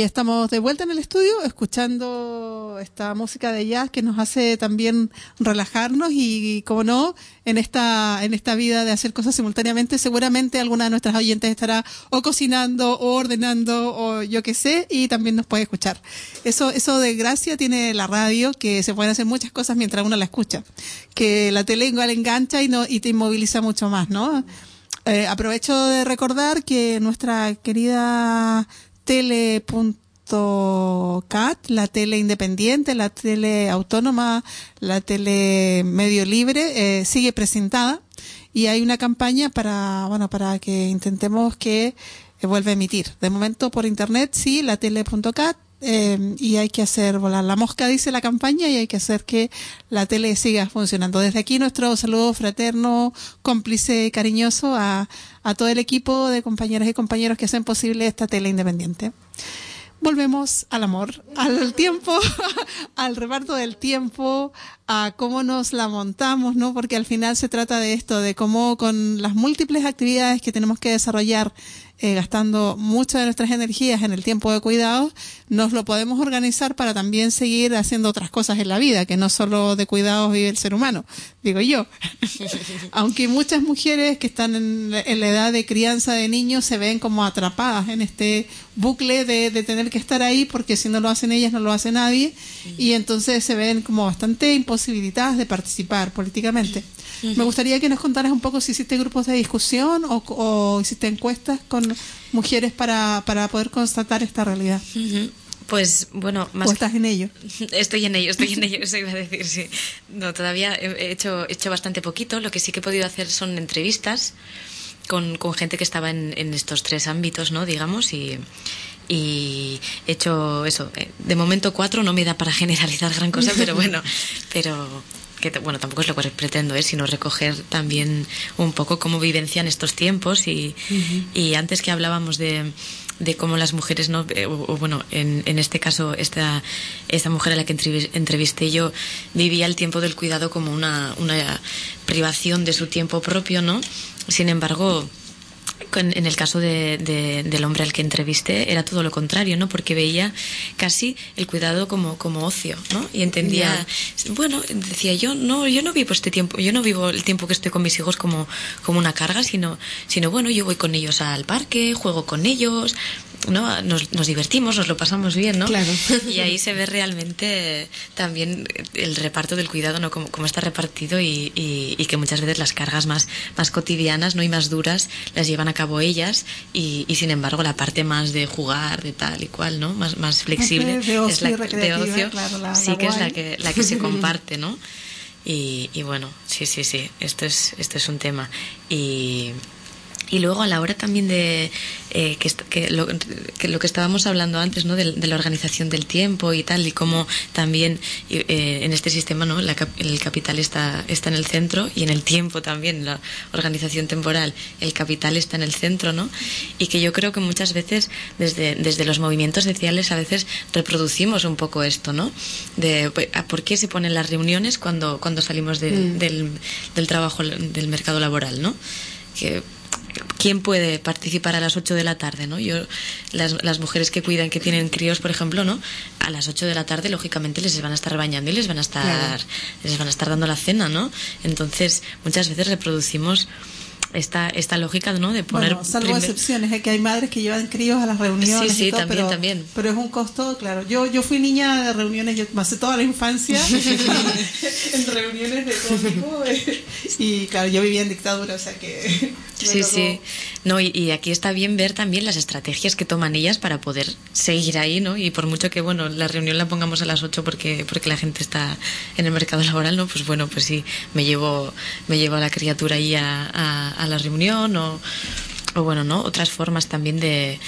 Y estamos de vuelta en el estudio escuchando esta música de jazz que nos hace también relajarnos y, como no, en esta, en esta vida de hacer cosas simultáneamente, seguramente alguna de nuestras oyentes estará o cocinando o ordenando o yo qué sé y también nos puede escuchar. Eso, eso de gracia tiene la radio, que se pueden hacer muchas cosas mientras uno la escucha. Que la tele igual engancha y, no, y te inmoviliza mucho más, ¿no? Eh, aprovecho de recordar que nuestra querida tele.cat, la tele independiente, la tele autónoma, la tele medio libre, eh, sigue presentada y hay una campaña para, bueno, para que intentemos que eh, vuelva a emitir. De momento por internet sí, la tele.cat, eh, y hay que hacer volar la mosca, dice la campaña, y hay que hacer que la tele siga funcionando. Desde aquí nuestro saludo fraterno, cómplice, cariñoso a, a todo el equipo de compañeras y compañeros que hacen posible esta tele independiente. Volvemos al amor, al tiempo, <laughs> al reparto del tiempo, a cómo nos la montamos, ¿no? Porque al final se trata de esto, de cómo con las múltiples actividades que tenemos que desarrollar eh, gastando muchas de nuestras energías en el tiempo de cuidados, nos lo podemos organizar para también seguir haciendo otras cosas en la vida, que no solo de cuidados vive el ser humano, digo yo. <laughs> Aunque muchas mujeres que están en, en, la edad de crianza de niños se ven como atrapadas en este bucle de, de, tener que estar ahí, porque si no lo hacen ellas, no lo hace nadie, y entonces se ven como bastante imposibilitadas de participar políticamente. Uh -huh. Me gustaría que nos contaras un poco si hiciste grupos de discusión o, o hiciste encuestas con mujeres para, para poder constatar esta realidad. Uh -huh. Pues bueno, más ¿O estás en ello? <laughs> Estoy en ello, estoy en ello, eso iba a decir, sí. No, todavía he hecho, he hecho bastante poquito. Lo que sí que he podido hacer son entrevistas con, con gente que estaba en, en estos tres ámbitos, ¿no? Digamos, y, y he hecho eso. De momento cuatro no me da para <laughs> generalizar gran cosa, pero bueno, <laughs> pero que bueno tampoco es lo que pretendo ¿eh? sino recoger también un poco cómo vivencian estos tiempos y, uh -huh. y antes que hablábamos de, de cómo las mujeres no o, o bueno en, en, este caso esta esta mujer a la que entrevisté yo vivía el tiempo del cuidado como una, una privación de su tiempo propio no sin embargo en el caso de- de- del hombre al que entrevisté era todo lo contrario, ¿no? Porque veía casi el cuidado como, como ocio, ¿no? Y entendía, bueno, decía yo, no, yo no vivo este tiempo, yo no vivo el tiempo que estoy con mis hijos como, como una carga, sino, sino bueno, yo voy con ellos al parque, juego con ellos, ¿no? Nos, nos divertimos, nos lo pasamos bien, ¿no? Claro. <laughs> Y ahí se ve realmente también el reparto del cuidado, ¿no? Cómo, cómo está repartido y, y- y que muchas veces las cargas más, más cotidianas ¿no? y más duras las llevan a cabo ellas y, y, sin embargo la parte más de jugar, de tal y cual, ¿no? Más, más flexible <laughs> de ocio es la de ocio, claro, la- sí la que es la que, la que se <laughs> comparte, ¿no? Y, y bueno, sí, sí, sí, esto es, esto es un tema. Y, y luego a la hora también de eh, que, lo, que lo que estábamos hablando antes, ¿no? De, de la organización del tiempo y tal, y cómo también eh, en este sistema, ¿no? La el capital está, está en el centro y en el tiempo también, la organización temporal, el capital está en el centro, ¿no? Y que yo creo que muchas veces desde, desde los movimientos sociales a veces reproducimos un poco esto, ¿no? De pues, ¿a ¿por qué se ponen las reuniones cuando, cuando salimos de- Mm. del, del trabajo, del mercado laboral, ¿no? Que ¿Quién puede participar a las 8 de la tarde, no? Yo las, las mujeres que cuidan que tienen críos, por ejemplo, ¿no? A las 8 de la tarde lógicamente les van a estar bañando y les van a estar Claro. les van a estar dando la cena, ¿no? Entonces, muchas veces reproducimos esta esta lógica, ¿no? De poner Bueno, salvo primer- excepciones, es que hay madres que llevan críos a las reuniones. Sí, sí, y todo, también, pero, también. Pero es un costo, claro. Yo yo fui niña de reuniones, yo pasé toda la infancia <laughs> <laughs> en reuniones de todo tipo. eh, Y claro, yo vivía en dictadura, o sea que. <laughs> Sí, tocó- sí. No, y, y aquí está bien ver también las estrategias que toman ellas para poder seguir ahí, ¿no? Y por mucho que, bueno, la reunión la pongamos a las 8 porque, porque la gente está en el mercado laboral, ¿no? Pues bueno, pues sí, me llevo, me llevo a la criatura ahí a, a- a la reunión o, bueno, ¿no? Otras formas también de,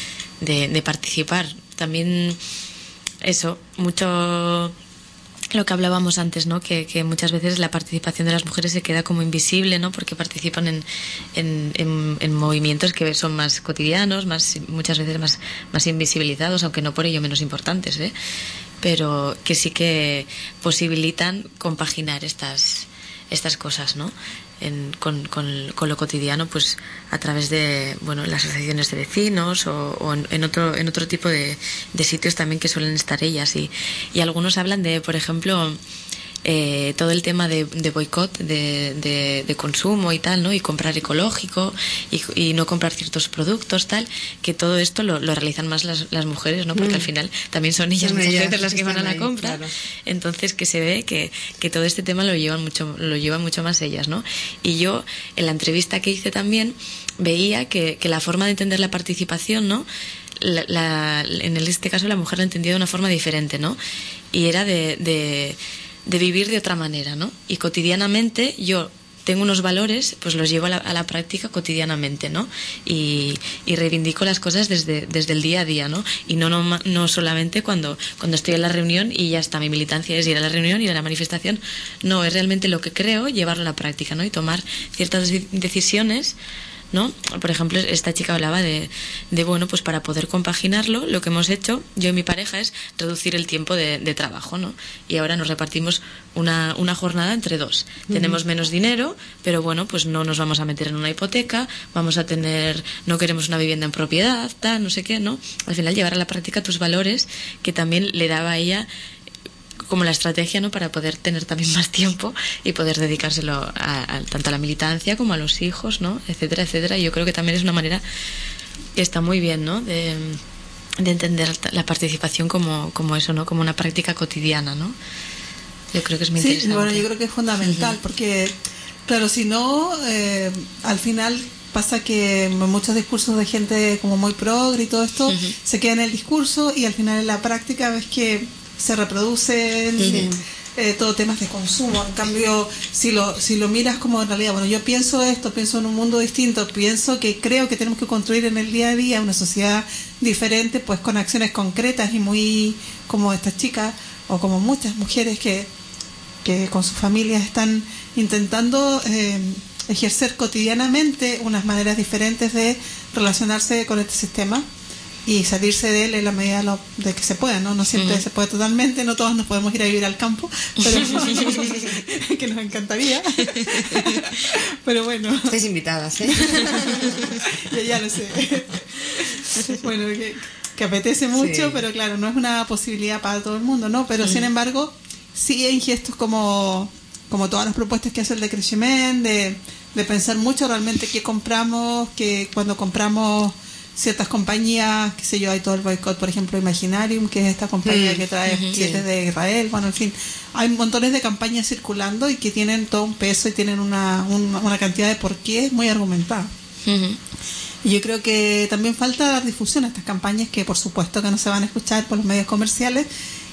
de, participar. También eso, mucho lo que hablábamos antes, ¿no? Que, muchas veces la participación de las mujeres se queda como invisible, ¿no? Porque participan en movimientos que son más cotidianos, más muchas veces más, más invisibilizados, aunque no por ello menos importantes, ¿eh? Pero que sí que posibilitan compaginar estas, estas cosas, ¿no? En- con, lo cotidiano, pues a través de bueno las asociaciones de vecinos o, o en, en otro en otro tipo de, de sitios también que suelen estar ellas y, y algunos hablan de, por ejemplo, eh, todo el tema de, de boicot de, de- de consumo y tal, ¿no? Y comprar ecológico y, y no comprar ciertos productos, tal, que todo esto lo, lo realizan más las, las mujeres, ¿no? Porque Mm. al final también son ellas muchas veces las que van a la ahí, compra. claro. Entonces que se ve que, que todo este tema lo llevan mucho, lo llevan mucho más ellas, ¿no? Y yo, en la entrevista que hice también, veía que, que la forma de entender la participación, ¿no? La- la- en este caso la mujer la entendía de una forma diferente, ¿no? Y era de, de, de vivir de otra manera, ¿no? Y cotidianamente yo tengo unos valores, pues los llevo a la, a la práctica cotidianamente, ¿no? Y, y reivindico las cosas desde, desde el día a día, ¿no? Y no, no, no solamente cuando, cuando estoy en la reunión y ya está, mi militancia es ir a la reunión, ir a la manifestación. No, es realmente lo que creo, llevarlo a la práctica, ¿no? Y tomar ciertas de- decisiones ¿no? Por ejemplo, esta chica hablaba de, de, bueno, pues para poder compaginarlo, lo que hemos hecho, yo y mi pareja, es reducir el tiempo de, de trabajo, ¿no? Y ahora nos repartimos una, una jornada entre dos. Tenemos menos dinero, pero bueno, pues no nos vamos a meter en una hipoteca, vamos a tener, no queremos una vivienda en propiedad, tal, no sé qué, ¿no? Al final llevar a la práctica tus valores, que también le daba a ella como la estrategia no para poder tener también más tiempo y poder dedicárselo a, a- tanto a la militancia como a los hijos no etcétera etcétera. Y yo creo que también es una manera que está muy bien no de, de entender la participación como, como eso no como una práctica cotidiana no yo creo que es muy Sí, interesante. bueno, yo creo que es fundamental porque, claro, si no, eh, al final pasa que muchos discursos de gente como muy progre y todo esto Ujú. se queda en el discurso y al final en la práctica ves que se reproducen Ujú. eh, todo temas de consumo. En cambio, si lo, si lo miras como en realidad, bueno, yo pienso esto, pienso en un mundo distinto, pienso que creo que tenemos que construir en el día a día una sociedad diferente, pues con acciones concretas y muy como estas chicas o como muchas mujeres que que con sus familias están intentando eh, ejercer cotidianamente unas maneras diferentes de relacionarse con este sistema. Y salirse de él en la medida de, lo- de que se pueda, ¿no? No siempre Ujú. se puede totalmente, no todos nos podemos ir a vivir al campo, pero <laughs> <laughs> que nos encantaría. <laughs> pero bueno. Estáis invitadas, ¿eh? ya, ya lo sé. bueno, que, que apetece mucho, Sí. pero claro, no es una posibilidad para todo el mundo, ¿no? Pero sin embargo, sí hay gestos como, como todas las propuestas que hace el de Crecimiento, de, de pensar mucho realmente qué compramos, que cuando compramos ciertas compañías, qué sé yo, hay todo el boicot, por ejemplo, Imaginarium, que es esta compañía Mm, que trae sí. de Israel, bueno, en fin, hay montones de campañas circulando y que tienen todo un peso y tienen una, una, una cantidad de porqués muy argumentada. Y yo creo que también falta dar difusión a estas campañas que por supuesto que no se van a escuchar por los medios comerciales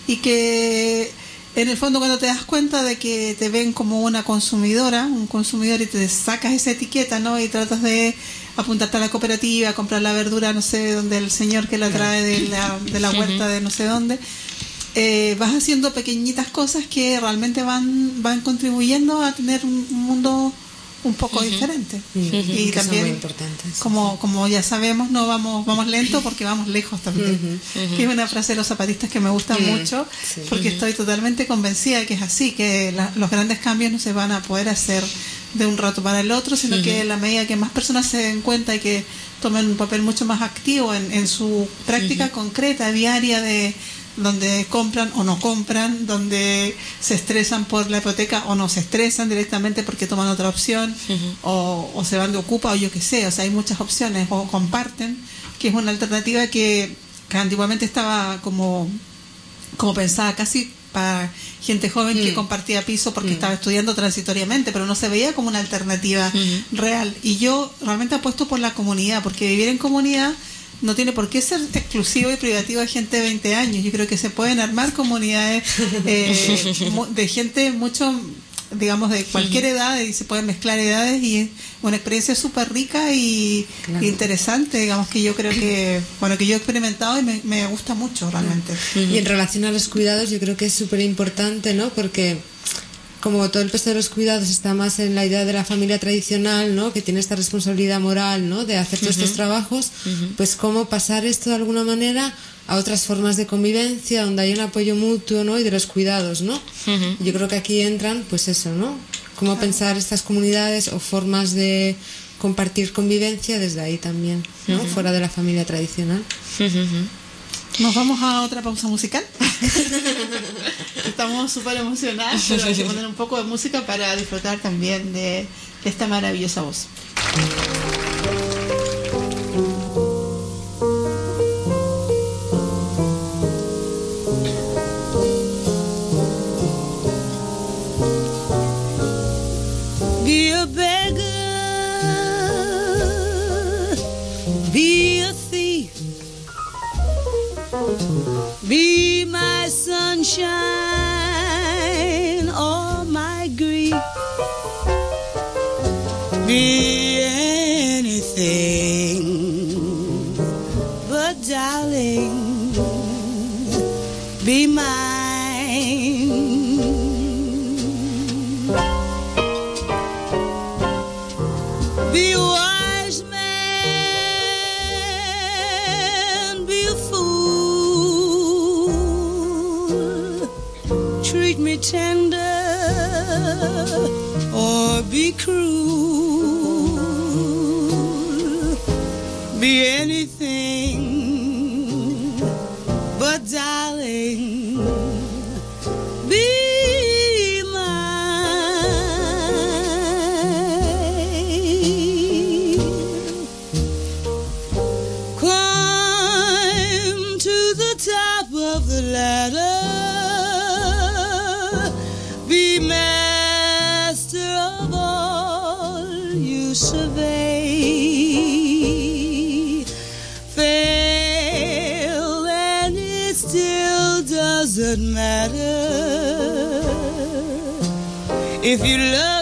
y que en el fondo cuando te das cuenta de que te ven como una consumidora, un consumidor y te sacas esa etiqueta, ¿no? Y tratas de apuntarte a la cooperativa, comprar la verdura, no sé, donde el señor que la trae de la, de la huerta de no sé dónde, eh, vas haciendo pequeñitas cosas que realmente van, van contribuyendo a tener un un mundo un poco diferente. Y que también, como, como ya sabemos, no vamos, vamos lento porque vamos lejos también. Que es una frase de los zapatistas que me gusta mucho, sí. porque estoy totalmente convencida de que es así, que la- los grandes cambios no se van a poder hacer de un rato para el otro, sino que en la medida que más personas se den cuenta y que tomen un papel mucho más activo en, en su práctica concreta, diaria de donde compran o no compran, donde se estresan por la hipoteca o no se estresan directamente porque toman otra opción, o, o se van de ocupa o yo qué sé, o sea, hay muchas opciones, o comparten, que es una alternativa que, que antiguamente estaba como, como pensada casi para gente joven que Mm. compartía piso porque Mm. estaba estudiando transitoriamente, pero no se veía como una alternativa Ujú. real. Y yo realmente apuesto por la comunidad, porque vivir en comunidad no tiene por qué ser exclusivo y privativo de gente de 20 años. Yo creo que se pueden armar comunidades eh, <laughs> de gente mucho, digamos, de cualquier edad y se pueden mezclar edades y es una experiencia súper rica y Claro. interesante, digamos, que yo creo que, bueno, que yo he experimentado y me, me gusta mucho realmente. Y en relación a los cuidados, yo creo que es súper importante, ¿no? Porque como todo el peso de los cuidados está más en la idea de la familia tradicional, ¿no? Que tiene esta responsabilidad moral, ¿no? De hacer todos estos trabajos, pues cómo pasar esto de alguna manera a otras formas de convivencia donde hay un apoyo mutuo, ¿no? Y de los cuidados, ¿no? Yo creo que aquí entran, pues eso, ¿no? Cómo pensar estas comunidades o formas de compartir convivencia desde ahí también, ¿no? Fuera de la familia tradicional. Nos vamos a otra pausa musical. <laughs> Estamos súper emocionadas, pero hay que poner un poco de música para disfrutar también de, de esta maravillosa voz. Be my sunshine or my grief, be anything, but darling, be mine. Be cruel. If you love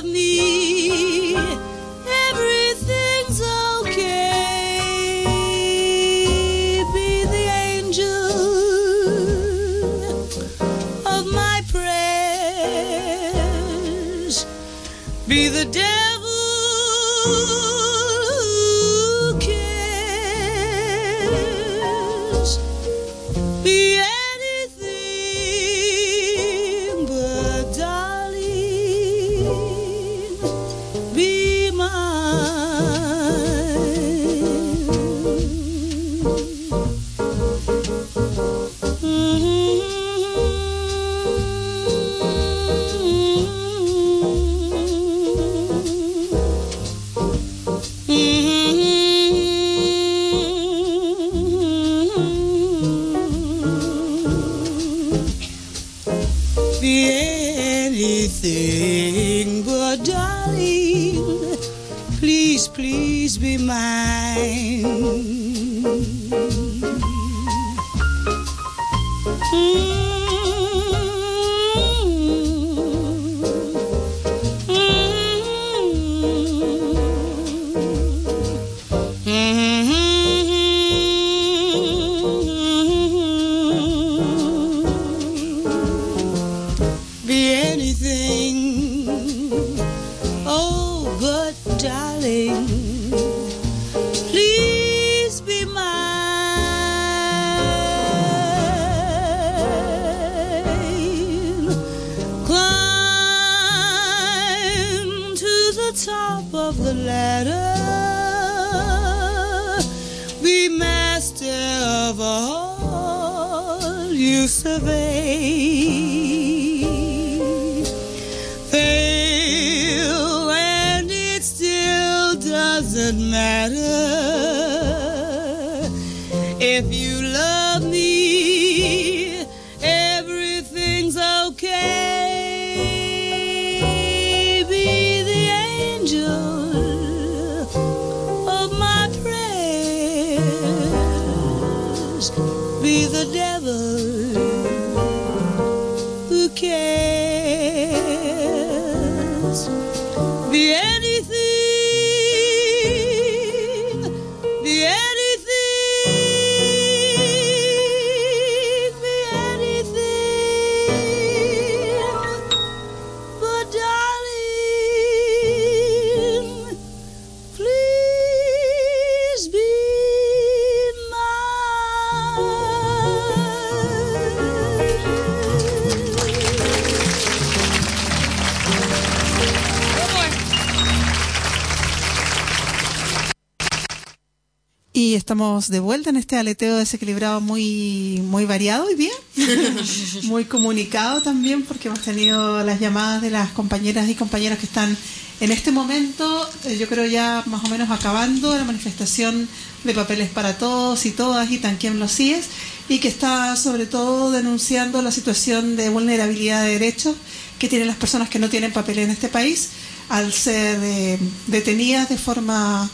estamos de vuelta en este aleteo desequilibrado muy, muy variado y bien, <laughs> muy comunicado también, porque hemos tenido las llamadas de las compañeras y compañeros que están en este momento, eh, yo creo ya más o menos acabando la manifestación de papeles para todos y todas y también los CIES, y que está sobre todo denunciando la situación de vulnerabilidad de derechos que tienen las personas que no tienen papeles en este país al ser eh, detenidas de forma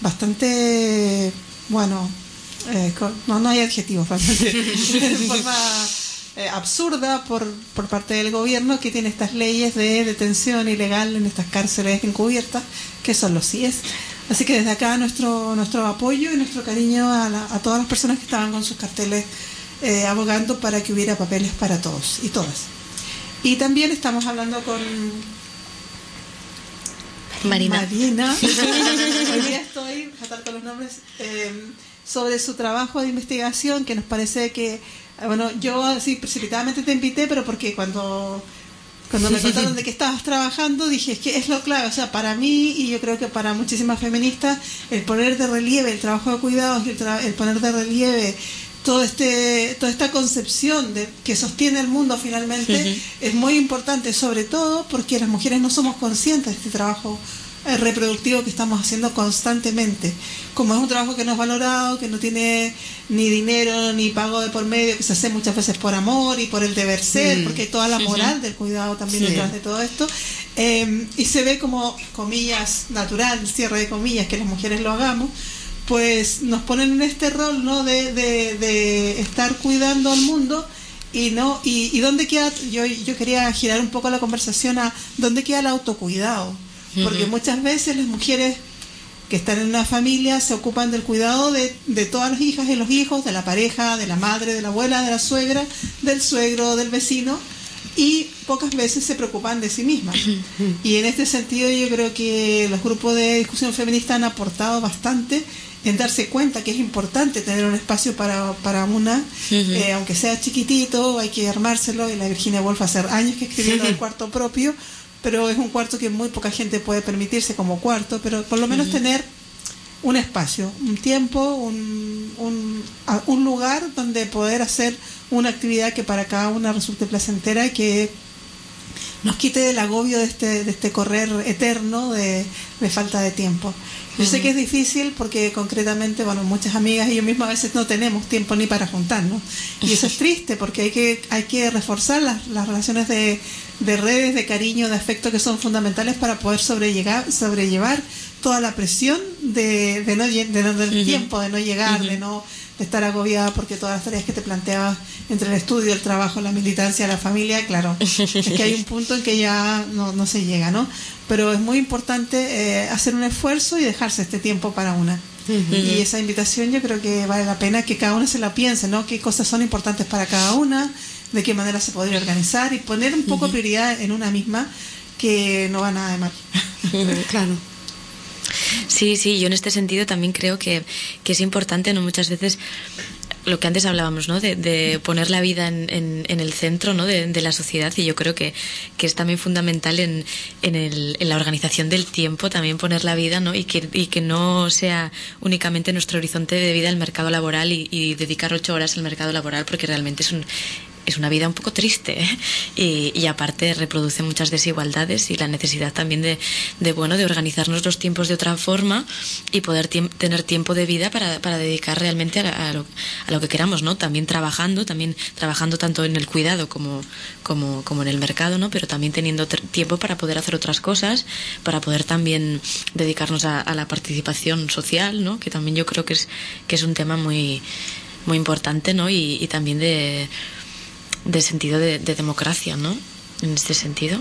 bastante, bueno, eh, no, no hay adjetivos, realmente, <laughs> de forma eh, absurda por, por parte del gobierno que tiene estas leyes de detención ilegal en estas cárceles encubiertas, que son los CIES. Así que desde acá nuestro, nuestro apoyo y nuestro cariño a, la- a todas las personas que estaban con sus carteles eh, abogando para que hubiera papeles para todos y todas. Y también estamos hablando con Marina. Marina. <laughs> Hoy día estoy, fatal con los nombres, eh, sobre su trabajo de investigación, que nos parece que, bueno, yo así precipitadamente te invité, pero porque cuando, cuando me contaron de que estabas trabajando, dije, es que es lo clave, o sea, para mí y yo creo que para muchísimas feministas, el poner de relieve el trabajo de cuidados y el, tra- el poner de relieve todo este toda esta concepción de que sostiene el mundo finalmente es muy importante sobre todo porque las mujeres no somos conscientes de este trabajo eh, reproductivo que estamos haciendo constantemente. Como es un trabajo que no es valorado que no tiene ni dinero ni pago de por medio que se hace muchas veces por amor y por el deber ser Mm. porque hay toda la moral del cuidado también detrás de todo esto. Eh, y se ve como comillas natural cierre de comillas que las mujeres lo hagamos pues nos ponen en este rol no de, de, de estar cuidando al mundo y no y, y dónde queda yo yo quería girar un poco la conversación a dónde queda el autocuidado. Porque muchas veces las mujeres que están en una familia se ocupan del cuidado de, de todas las hijas y los hijos, de la pareja, de la madre, de la abuela, de la suegra, del suegro, del vecino, y pocas veces se preocupan de sí mismas. Y en este sentido yo creo que los grupos de discusión feminista han aportado bastante en darse cuenta que es importante tener un espacio para, para una, eh, aunque sea chiquitito, hay que armárselo, y la Virginia Woolf hace años que escribió lo del cuarto propio, pero es un cuarto que muy poca gente puede permitirse como cuarto, pero por lo menos tener un espacio, un tiempo, un, un, a- un lugar donde poder hacer una actividad que para cada una resulte placentera y que nos quite del agobio de este, de este correr eterno de, de falta de tiempo. Yo sé que es difícil porque concretamente, bueno, muchas amigas y yo misma a veces no tenemos tiempo ni para juntarnos. Y eso es triste porque hay que, hay que reforzar las, las relaciones de, de redes, de cariño, de afecto que son fundamentales para poder sobrellegar, sobrellevar toda la presión de, de no, de no del tiempo, de no llegar, de no de estar agobiada porque todas las tareas que te planteabas entre el estudio, el trabajo, la militancia, la familia, claro, <laughs> es que hay un punto en que ya no, no se llega, ¿no? Pero es muy importante eh, hacer un esfuerzo y dejarse este tiempo para una. Y esa invitación yo creo que vale la pena que cada una se la piense, ¿no? Qué cosas son importantes para cada una, de qué manera se podría organizar y poner un poco prioridad en una misma que no va nada de mal. claro. Sí, sí, yo en este sentido también creo que, que es importante, ¿no? Muchas veces lo que antes hablábamos, ¿no? De, poner la vida en, en, el centro, ¿no? De, de la sociedad y yo creo que, que es también fundamental en, en, el, en la organización del tiempo también poner la vida, ¿no? Y que, y que no sea únicamente nuestro horizonte de vida el mercado laboral y dedicar ocho horas al mercado laboral porque realmente es un es una vida un poco triste ¿eh? y, y aparte reproduce muchas desigualdades y la necesidad también de, de bueno de organizarnos los tiempos de otra forma y poder tiem- tener tiempo de vida para, para dedicar realmente a, a lo, a lo que queramos no también trabajando también trabajando tanto en el cuidado como como, como en el mercado no pero también teniendo tiempo para poder hacer otras cosas para poder también dedicarnos a, a la participación social no que también yo creo que es que es un tema muy muy importante no y también de de sentido de, de democracia, ¿no? En este sentido.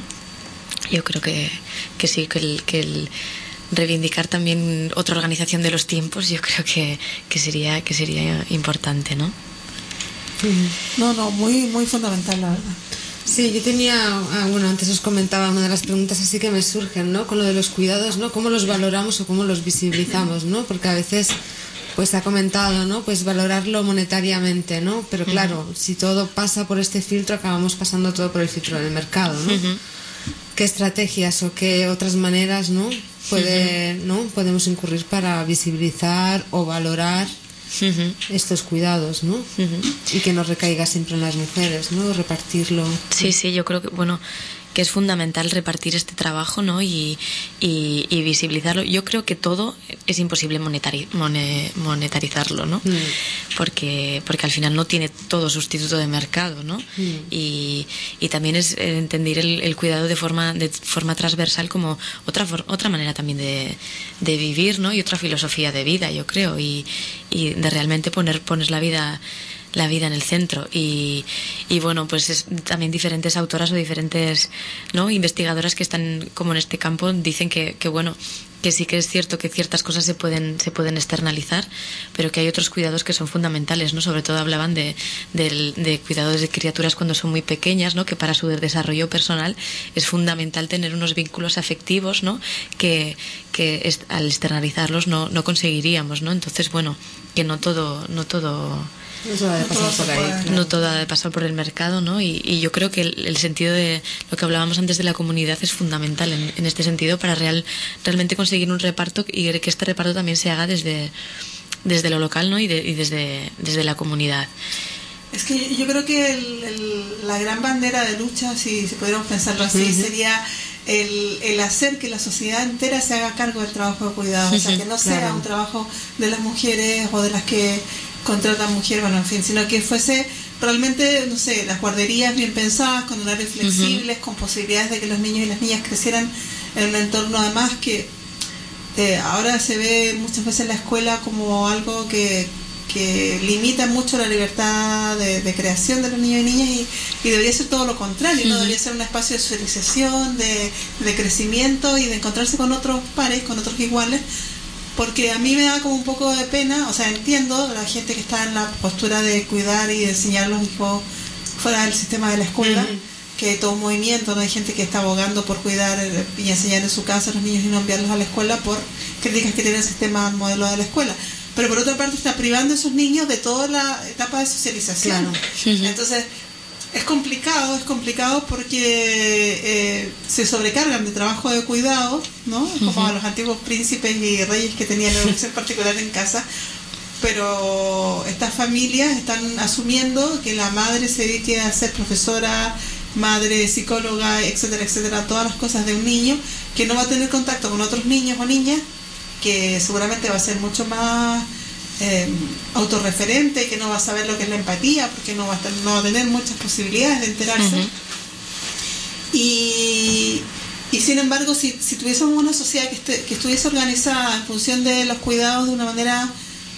Yo creo que, que sí, que el, que el reivindicar también otra organización de los tiempos, yo creo que, que sería, que sería importante, ¿no? No, no, muy, muy fundamental, la verdad. Sí, yo tenía, ah, bueno, antes os comentaba una de las preguntas así que me surgen, ¿no? Con lo de los cuidados, ¿no? ¿Cómo los valoramos o cómo los visibilizamos, ¿no? Porque a veces, pues ha comentado, ¿no? Pues valorarlo monetariamente, ¿no? Pero claro, si todo pasa por este filtro, acabamos pasando todo por el filtro del mercado, ¿no? ¿Qué estrategias o qué otras maneras, ¿no? Puede, ¿no? Podemos incurrir para visibilizar o valorar estos cuidados, ¿no? Y que no recaiga siempre en las mujeres, ¿no? Repartirlo. Sí, sí, yo creo que, bueno, que es fundamental repartir este trabajo, ¿no? Y, y, y visibilizarlo. Yo creo que todo es imposible monetari- mone- monetarizarlo, ¿no? Porque, porque al final no tiene todo sustituto de mercado, ¿no? Y, y también es eh, entender el, el cuidado de forma, de forma transversal como otra, for- otra manera también de, de vivir, ¿no? Y otra filosofía de vida, yo creo. Y, y de realmente poner, poner la vida la vida en el centro. Y, y bueno pues es, también diferentes autoras o diferentes no investigadoras que están como en este campo dicen que, bueno que sí que es cierto que ciertas cosas se pueden se pueden externalizar pero que hay otros cuidados que son fundamentales no sobre todo hablaban de, del- de cuidados de criaturas cuando son muy pequeñas no que para su desarrollo personal es fundamental tener unos vínculos afectivos no que, que al externalizarlos no, no conseguiríamos no entonces bueno que no todo no todo Eso ha de pasar por ahí. claro. no todo ha de pasar por el mercado, ¿no? Y, y yo creo que el, el sentido de lo que hablábamos antes de la comunidad es fundamental en, en este sentido para real, realmente conseguir un reparto y que este reparto también se haga desde, desde lo local, ¿no? Y, de- y desde, desde la comunidad. Es que yo creo que el- el- la gran bandera de lucha, si, si pudiéramos pensarlo así, sería el, el hacer que la sociedad entera se haga cargo del trabajo de cuidado. O sea, que no sea Claro. un trabajo de las mujeres o de las que contratan mujeres, bueno, en fin, sino que fuese realmente, no sé, las guarderías bien pensadas, con horarios flexibles, con posibilidades de que los niños y las niñas crecieran en un entorno además que eh, ahora se ve muchas veces la escuela como algo que, que limita mucho la libertad de, de creación de los niños y niñas y, y debería ser todo lo contrario, debería ser un espacio de socialización, de, de crecimiento y de encontrarse con otros pares, con otros iguales, porque a mí me da como un poco de pena, o sea, entiendo la gente que está en la postura de cuidar y de enseñar a los hijos fuera del sistema de la escuela, que todo un movimiento, ¿no? hay gente que está abogando por cuidar y enseñar en su casa a los niños y no enviarlos a la escuela por críticas que tiene el sistema modelo de la escuela. Pero por otra parte está privando a esos niños de toda la etapa de socialización. Claro. Entonces, es complicado, es complicado porque eh, se sobrecargan de trabajo de cuidado, ¿no? Como a los antiguos príncipes y reyes que tenían la educación particular en casa. Pero estas familias están asumiendo que la madre se dedique a ser profesora, madre psicóloga, etcétera, etcétera, todas las cosas de un niño que no va a tener contacto con otros niños o niñas, que seguramente va a ser mucho más eh, autorreferente, que no va a saber lo que es la empatía, porque no va a, no va a tener muchas posibilidades de enterarse. Y, y sin embargo, si, si tuviésemos una sociedad que, que estuviese organizada en función de los cuidados de una manera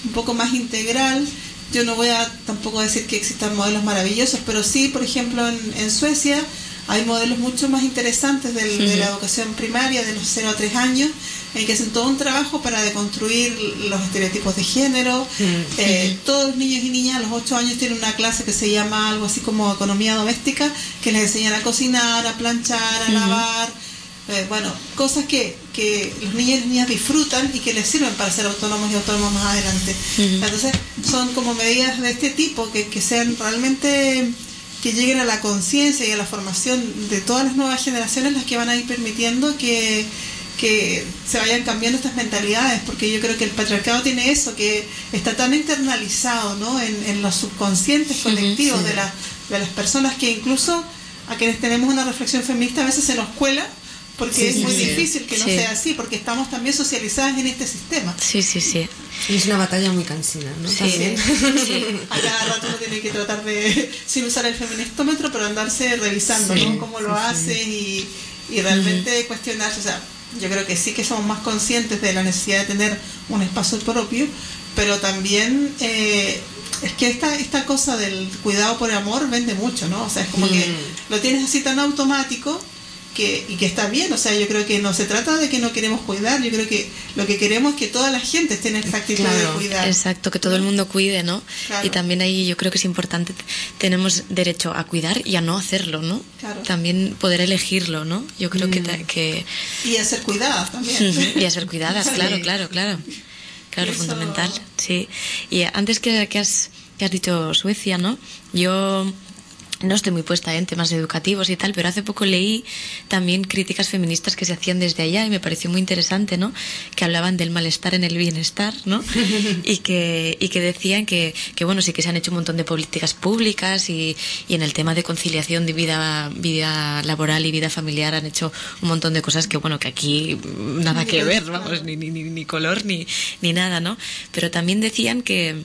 un poco más integral, yo no voy a tampoco decir que existan modelos maravillosos, pero sí, por ejemplo, en, en Suecia hay modelos mucho más interesantes del- de la educación primaria de los 0 a 3 años, en que hacen todo un trabajo para deconstruir los estereotipos de género. Eh, todos los niños y niñas a los 8 años tienen una clase que se llama algo así como economía doméstica, que les enseñan a cocinar, a planchar, a lavar. Eh, bueno, cosas que, que los niños y niñas disfrutan y que les sirven para ser autónomos y autónomos más adelante. Entonces, son como medidas de este tipo que, que sean realmente que lleguen a la conciencia y a la formación de todas las nuevas generaciones las que van a ir permitiendo que, que se vayan cambiando estas mentalidades, porque yo creo que el patriarcado tiene eso, que está tan internalizado ¿no? en, en los subconscientes colectivos sí. de, las de las personas que incluso a quienes tenemos una reflexión feminista a veces se nos cuela porque Sí, es sí, muy sí. difícil que no Sí. sea así, porque estamos también socializadas en este sistema. Sí, sí, sí. Y es una batalla muy cansina, ¿no? Sí. <laughs> Sí. A cada rato uno tiene que tratar de, sin usar el feministómetro, pero andarse revisando Sí, ¿no? cómo lo sí, sí. hace y, y realmente cuestionarse. O sea, yo creo que sí que somos más conscientes de la necesidad de tener un espacio propio, pero también eh, es que esta, esta cosa del cuidado por amor vende mucho, ¿no? O sea, es como que Mm. lo tienes así tan automático que, y que está bien, o sea, yo creo que no se trata de que no queremos cuidar, yo creo que lo que queremos es que toda la gente esté en esta actitud Claro, de cuidar. Exacto, que todo el mundo cuide, ¿no? Claro. Y también ahí yo creo que es importante, tenemos derecho a cuidar y a no hacerlo, ¿no? Claro. También poder elegirlo, ¿no? Yo creo que, Mm. que... Y a ser cuidadas también. <laughs> y a ser cuidadas, <laughs> claro, claro, claro. Claro, Eso- fundamental, sí. Y antes que, que, has, que has dicho Suecia, ¿no? Yo no estoy muy puesta en temas educativos y tal, pero hace poco leí también críticas feministas que se hacían desde allá y me pareció muy interesante, ¿no? Que hablaban del malestar en el bienestar, ¿no? <laughs> y que, y que decían que, que, bueno, sí que se han hecho un montón de políticas públicas y, y en el tema de conciliación de vida, vida laboral y vida familiar han hecho un montón de cosas que, bueno, que aquí nada que ver, vamos, ni, ni, ni, ni color ni, ni nada, ¿no? Pero también decían que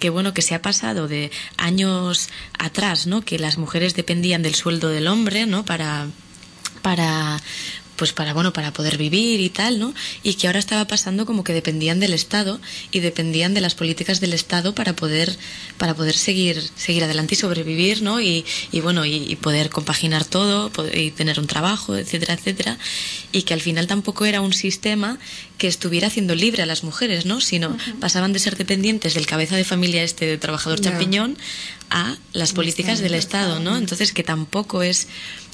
que bueno que se ha pasado de años atrás no que las mujeres dependían del sueldo del hombre no para para pues para bueno para poder vivir y tal no y que ahora estaba pasando como que dependían del Estado y dependían de las políticas del Estado para poder para poder seguir seguir adelante y sobrevivir no y, y bueno y, y poder compaginar todo y tener un trabajo etcétera etcétera. Y que al final tampoco era un sistema que estuviera haciendo libre a las mujeres no sino pasaban de ser dependientes del cabeza de familia este de trabajador champiñón a las políticas del Estado no entonces que tampoco es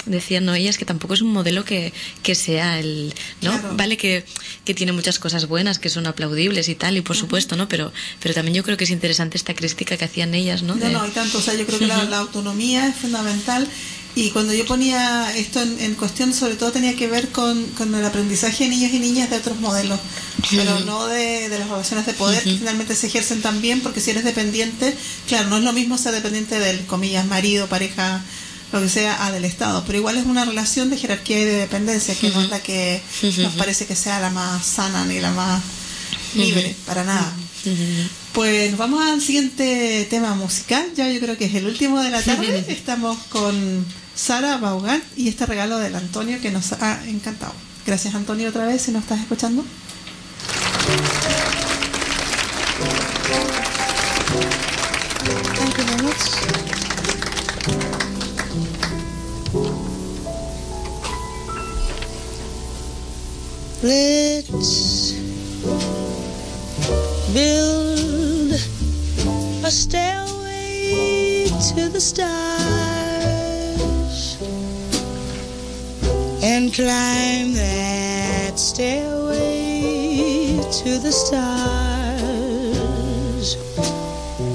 decían no ellas que tampoco es un modelo que, que sea el no Claro. vale que, que tiene muchas cosas buenas que son aplaudibles y tal y por supuesto no pero pero también yo creo que es interesante esta crítica que hacían ellas no No, De- no, hay tanto. O sea, yo creo que la, la autonomía es fundamental. Y cuando yo ponía esto en, en cuestión, sobre todo tenía que ver con, con el aprendizaje de niños y niñas de otros modelos, pero no de, de las relaciones de poder que finalmente se ejercen también, porque si eres dependiente, claro, no es lo mismo ser dependiente del, comillas, marido, pareja, lo que sea, a del Estado, pero igual es una relación de jerarquía y de dependencia, que no es la que nos parece que sea la más sana ni la más libre, para nada. Pues nos vamos al siguiente tema musical, ya yo creo que es el último de la <laughs> tarde. Estamos con Sara Baugan y este regalo del Antonio que nos ha encantado. Gracias Antonio otra vez si nos estás escuchando. Let's build a stairway to the stars and climb that stairway to the stars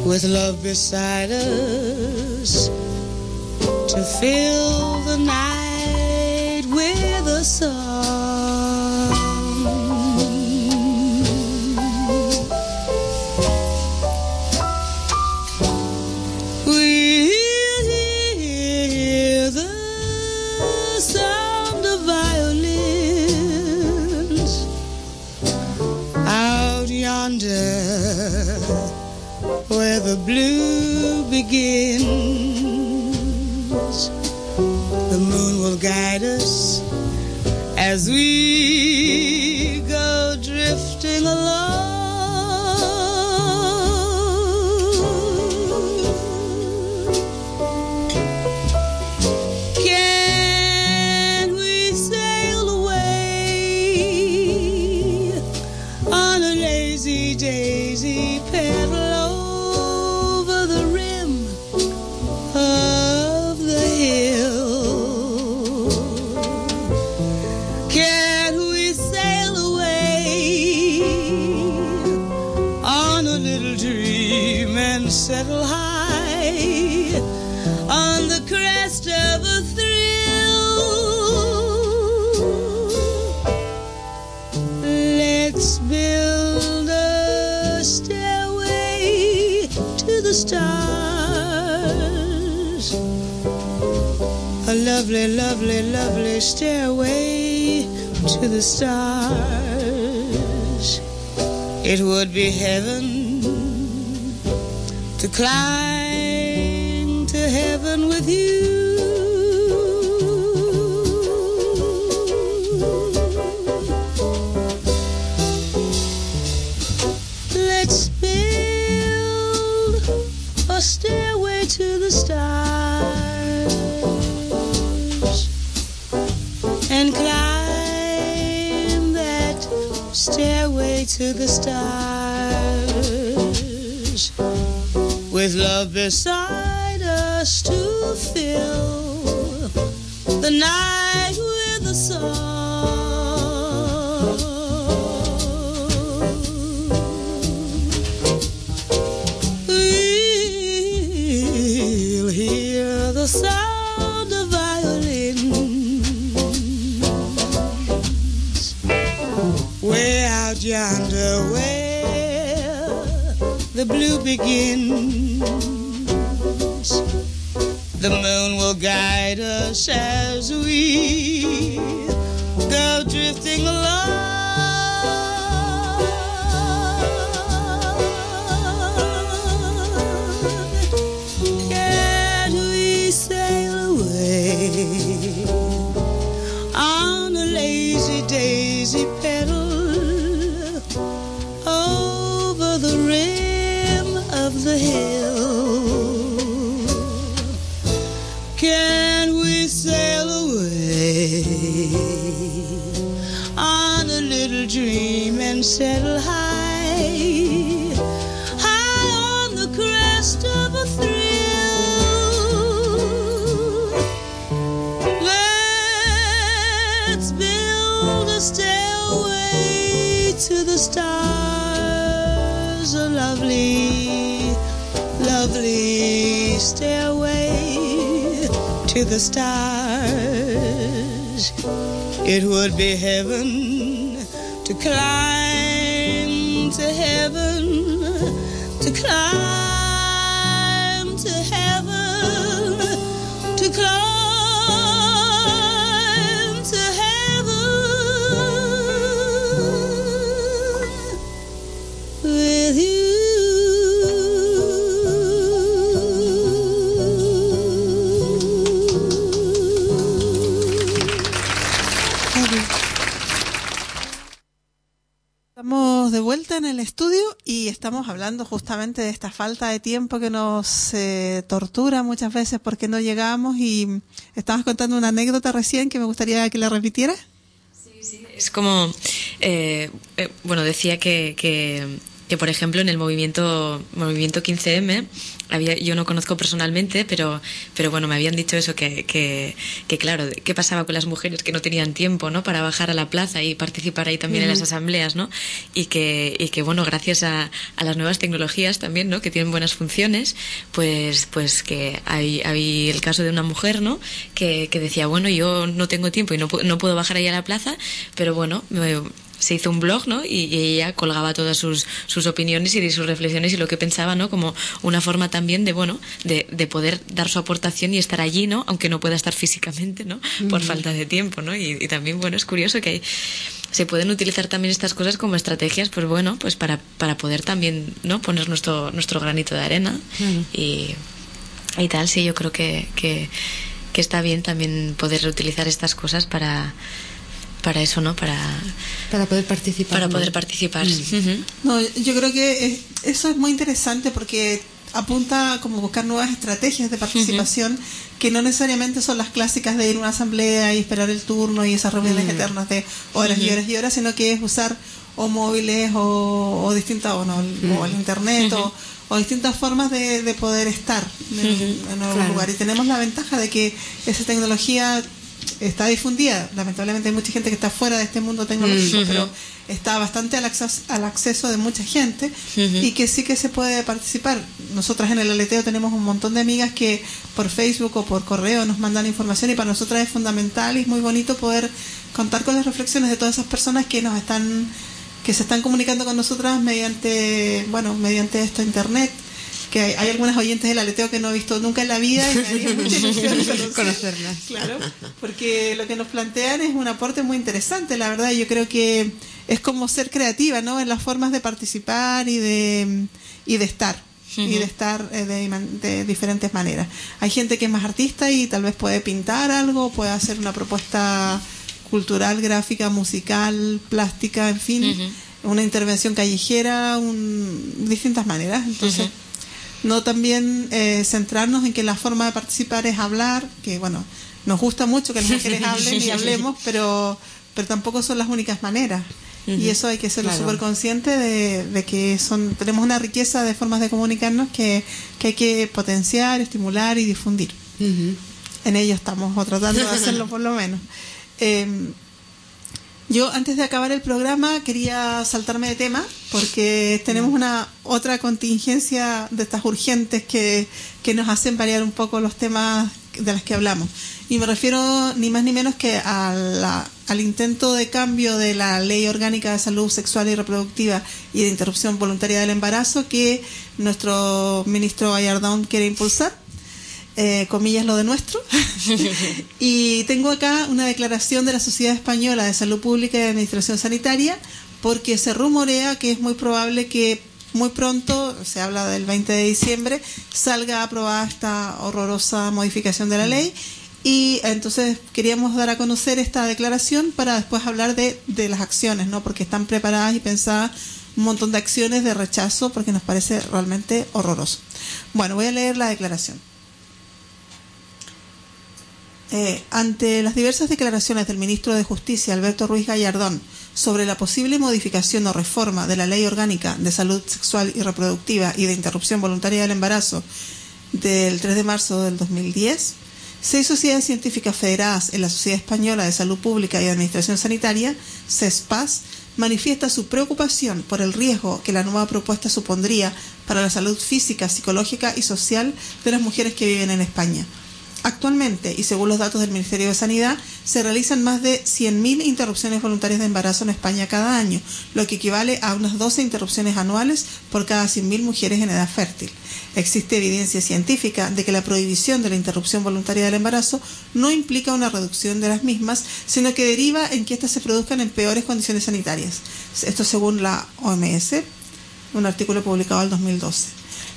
with love beside us to fill the night with a song. where the blue begins. The moon will guide us as we on a little dream and settle high on the crest of a thrill? Let's build a stairway to the stars. A lovely, lovely, lovely stairway to the stars. It would be heaven to climb to heaven with you. Beside us to fill the night with a song. We'll hear the sound of violins way out yonder where the blue begins. The stars. It would be heaven to climb justamente de esta falta de tiempo que nos eh, tortura muchas veces porque no llegamos y estabas contando una anécdota recién que me gustaría que la repitiera. Es como, eh, eh, bueno, decía que, que, por ejemplo, en el movimiento, movimiento 15M, había, yo no conozco personalmente, pero, pero bueno, me habían dicho eso, que, que, que, claro, qué pasaba con las mujeres que no tenían tiempo, ¿no? Para bajar a la plaza y participar ahí también uh -huh. en las asambleas, ¿no? Y que, y que bueno, gracias a, a, las nuevas tecnologías también, ¿no? Que tienen buenas funciones, pues, pues que hay, hay el caso de una mujer, ¿no? Que, que decía, bueno, yo no tengo tiempo y no, no puedo bajar ahí a la plaza, pero bueno, me, se hizo un blog, ¿no? Y, y, ella colgaba todas sus, sus opiniones y sus reflexiones y lo que pensaba, ¿no? Como una forma también de, bueno, de, de poder dar su aportación y estar allí, ¿no? Aunque no pueda estar físicamente, ¿no? Por mm. falta de tiempo, ¿no? Y, y, también, bueno, es curioso que hay se pueden utilizar también estas cosas como estrategias, pues bueno, pues para, para poder también no poner nuestro, nuestro granito de arena y, y tal. Sí, yo creo que, que, que está bien también poder utilizar estas cosas para para eso, ¿no? Para, para poder participar. Para ¿no? poder participar. Mm. No, yo creo que es- eso es muy interesante porque apunta como buscar nuevas estrategias de participación que no necesariamente son las clásicas de ir a una asamblea y esperar el turno y esas reuniones Mm. eternas de horas y horas y horas, sino que es usar o móviles o, o distintas, o, no, Mm. o el internet o, o distintas formas de, de poder estar en, Claro. lugares. Y tenemos la ventaja de que esa tecnología está difundida. Lamentablemente hay mucha gente que está fuera de este mundo tecnológico, Ujú. pero está bastante al acceso, al acceso de mucha gente y que sí que se puede participar. Nosotras en el aleteo tenemos un montón de amigas que por Facebook o por correo nos mandan información y para nosotras es fundamental y es muy bonito poder contar con las reflexiones de todas esas personas que nos están que se están comunicando con nosotras mediante bueno mediante esto internet que hay, hay algunas oyentes del aleteo que no he visto nunca en la vida y me haría <laughs> mucha ilusión conocer. Conocerlas. Claro, porque lo que nos plantean es un aporte muy interesante, la verdad. Yo creo que es como ser creativa, ¿no? En las formas de participar y de, y de estar. Y de estar eh, de, de diferentes maneras. Hay gente que es más artista y tal vez puede pintar algo, puede hacer una propuesta cultural, gráfica, musical, plástica, en fin, una intervención callejera, un, distintas maneras. Entonces, no también eh, centrarnos en que la forma de participar es hablar, que bueno, nos gusta mucho que las mujeres <laughs> hablen y hablemos, pero, pero tampoco son las únicas maneras. Y eso hay que serlo Claro. súper consciente de, de que son tenemos una riqueza de formas de comunicarnos que, que hay que potenciar, estimular y difundir. En ello estamos, o tratando de hacerlo por lo menos. <laughs> Eh, yo antes de acabar el programa quería saltarme de tema porque tenemos una otra contingencia de estas urgentes que, que nos hacen variar un poco los temas de los que hablamos. Y me refiero ni más ni menos que a la- al intento de cambio de la Ley Orgánica de Salud Sexual y Reproductiva y de Interrupción Voluntaria del Embarazo que nuestro ministro Gallardón quiere impulsar. Eh, comillas lo de nuestro. <laughs> <laughs> Y tengo acá una declaración de la Sociedad Española de Salud Pública y Administración Sanitaria, porque se rumorea que es muy probable que muy pronto, se habla del 20 de diciembre, salga aprobada esta horrorosa modificación de la ley. Y entonces queríamos dar a conocer esta declaración para después hablar de, de las acciones, ¿no? Porque están preparadas y pensadas un montón de acciones de rechazo porque nos parece realmente horroroso. Bueno, voy a leer la declaración. Eh, ante las diversas declaraciones del ministro de Justicia, Alberto Ruiz Gallardón, sobre la posible modificación o reforma de la Ley Orgánica de Salud Sexual y Reproductiva y de Interrupción Voluntaria del Embarazo del 3 de marzo del 2010, seis sociedades científicas federadas en la Sociedad Española de Salud Pública y Administración Sanitaria, CESPAS, manifiesta su preocupación por el riesgo que la nueva propuesta supondría para la salud física, psicológica y social de las mujeres que viven en España. Actualmente, y según los datos del Ministerio de Sanidad, se realizan más de 100.000 interrupciones voluntarias de embarazo en España cada año, lo que equivale a unas 12 interrupciones anuales por cada 100.000 mujeres en edad fértil. Existe evidencia científica de que la prohibición de la interrupción voluntaria del embarazo no implica una reducción de las mismas, sino que deriva en que éstas se produzcan en peores condiciones sanitarias. Esto según la OMS, un artículo publicado en 2012.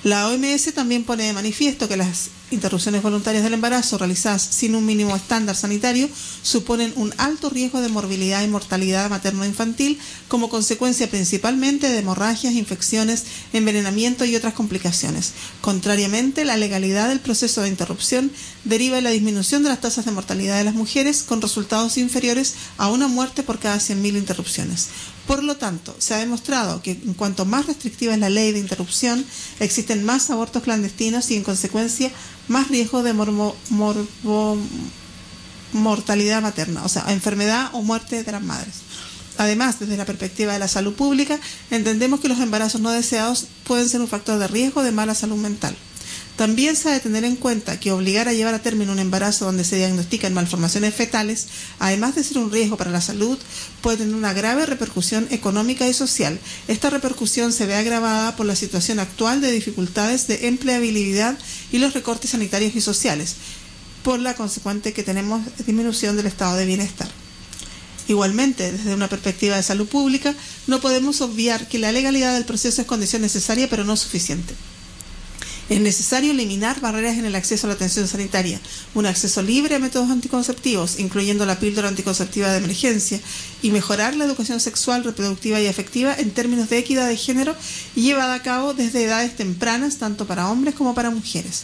La OMS también pone de manifiesto que las interrupciones voluntarias del embarazo realizadas sin un mínimo estándar sanitario suponen un alto riesgo de morbilidad y mortalidad materno-infantil como consecuencia principalmente de hemorragias, infecciones, envenenamiento y otras complicaciones. Contrariamente, la legalidad del proceso de interrupción deriva en la disminución de las tasas de mortalidad de las mujeres con resultados inferiores a una muerte por cada 100.000 interrupciones. Por lo tanto, se ha demostrado que en cuanto más restrictiva es la ley de interrupción, existen más abortos clandestinos y en consecuencia más riesgo de mortalidad materna, o sea, enfermedad o muerte de las madres. Además, desde la perspectiva de la salud pública, entendemos que los embarazos no deseados pueden ser un factor de riesgo de mala salud mental. También se ha de tener en cuenta que obligar a llevar a término un embarazo donde se diagnostican malformaciones fetales, además de ser un riesgo para la salud, puede tener una grave repercusión económica y social. Esta repercusión se ve agravada por la situación actual de dificultades de empleabilidad y los recortes sanitarios y sociales, por la consecuente que tenemos disminución del estado de bienestar. Igualmente, desde una perspectiva de salud pública, no podemos obviar que la legalidad del proceso es condición necesaria pero no suficiente. Es necesario eliminar barreras en el acceso a la atención sanitaria, un acceso libre a métodos anticonceptivos, incluyendo la píldora anticonceptiva de emergencia, y mejorar la educación sexual, reproductiva y afectiva en términos de equidad de género llevada a cabo desde edades tempranas, tanto para hombres como para mujeres.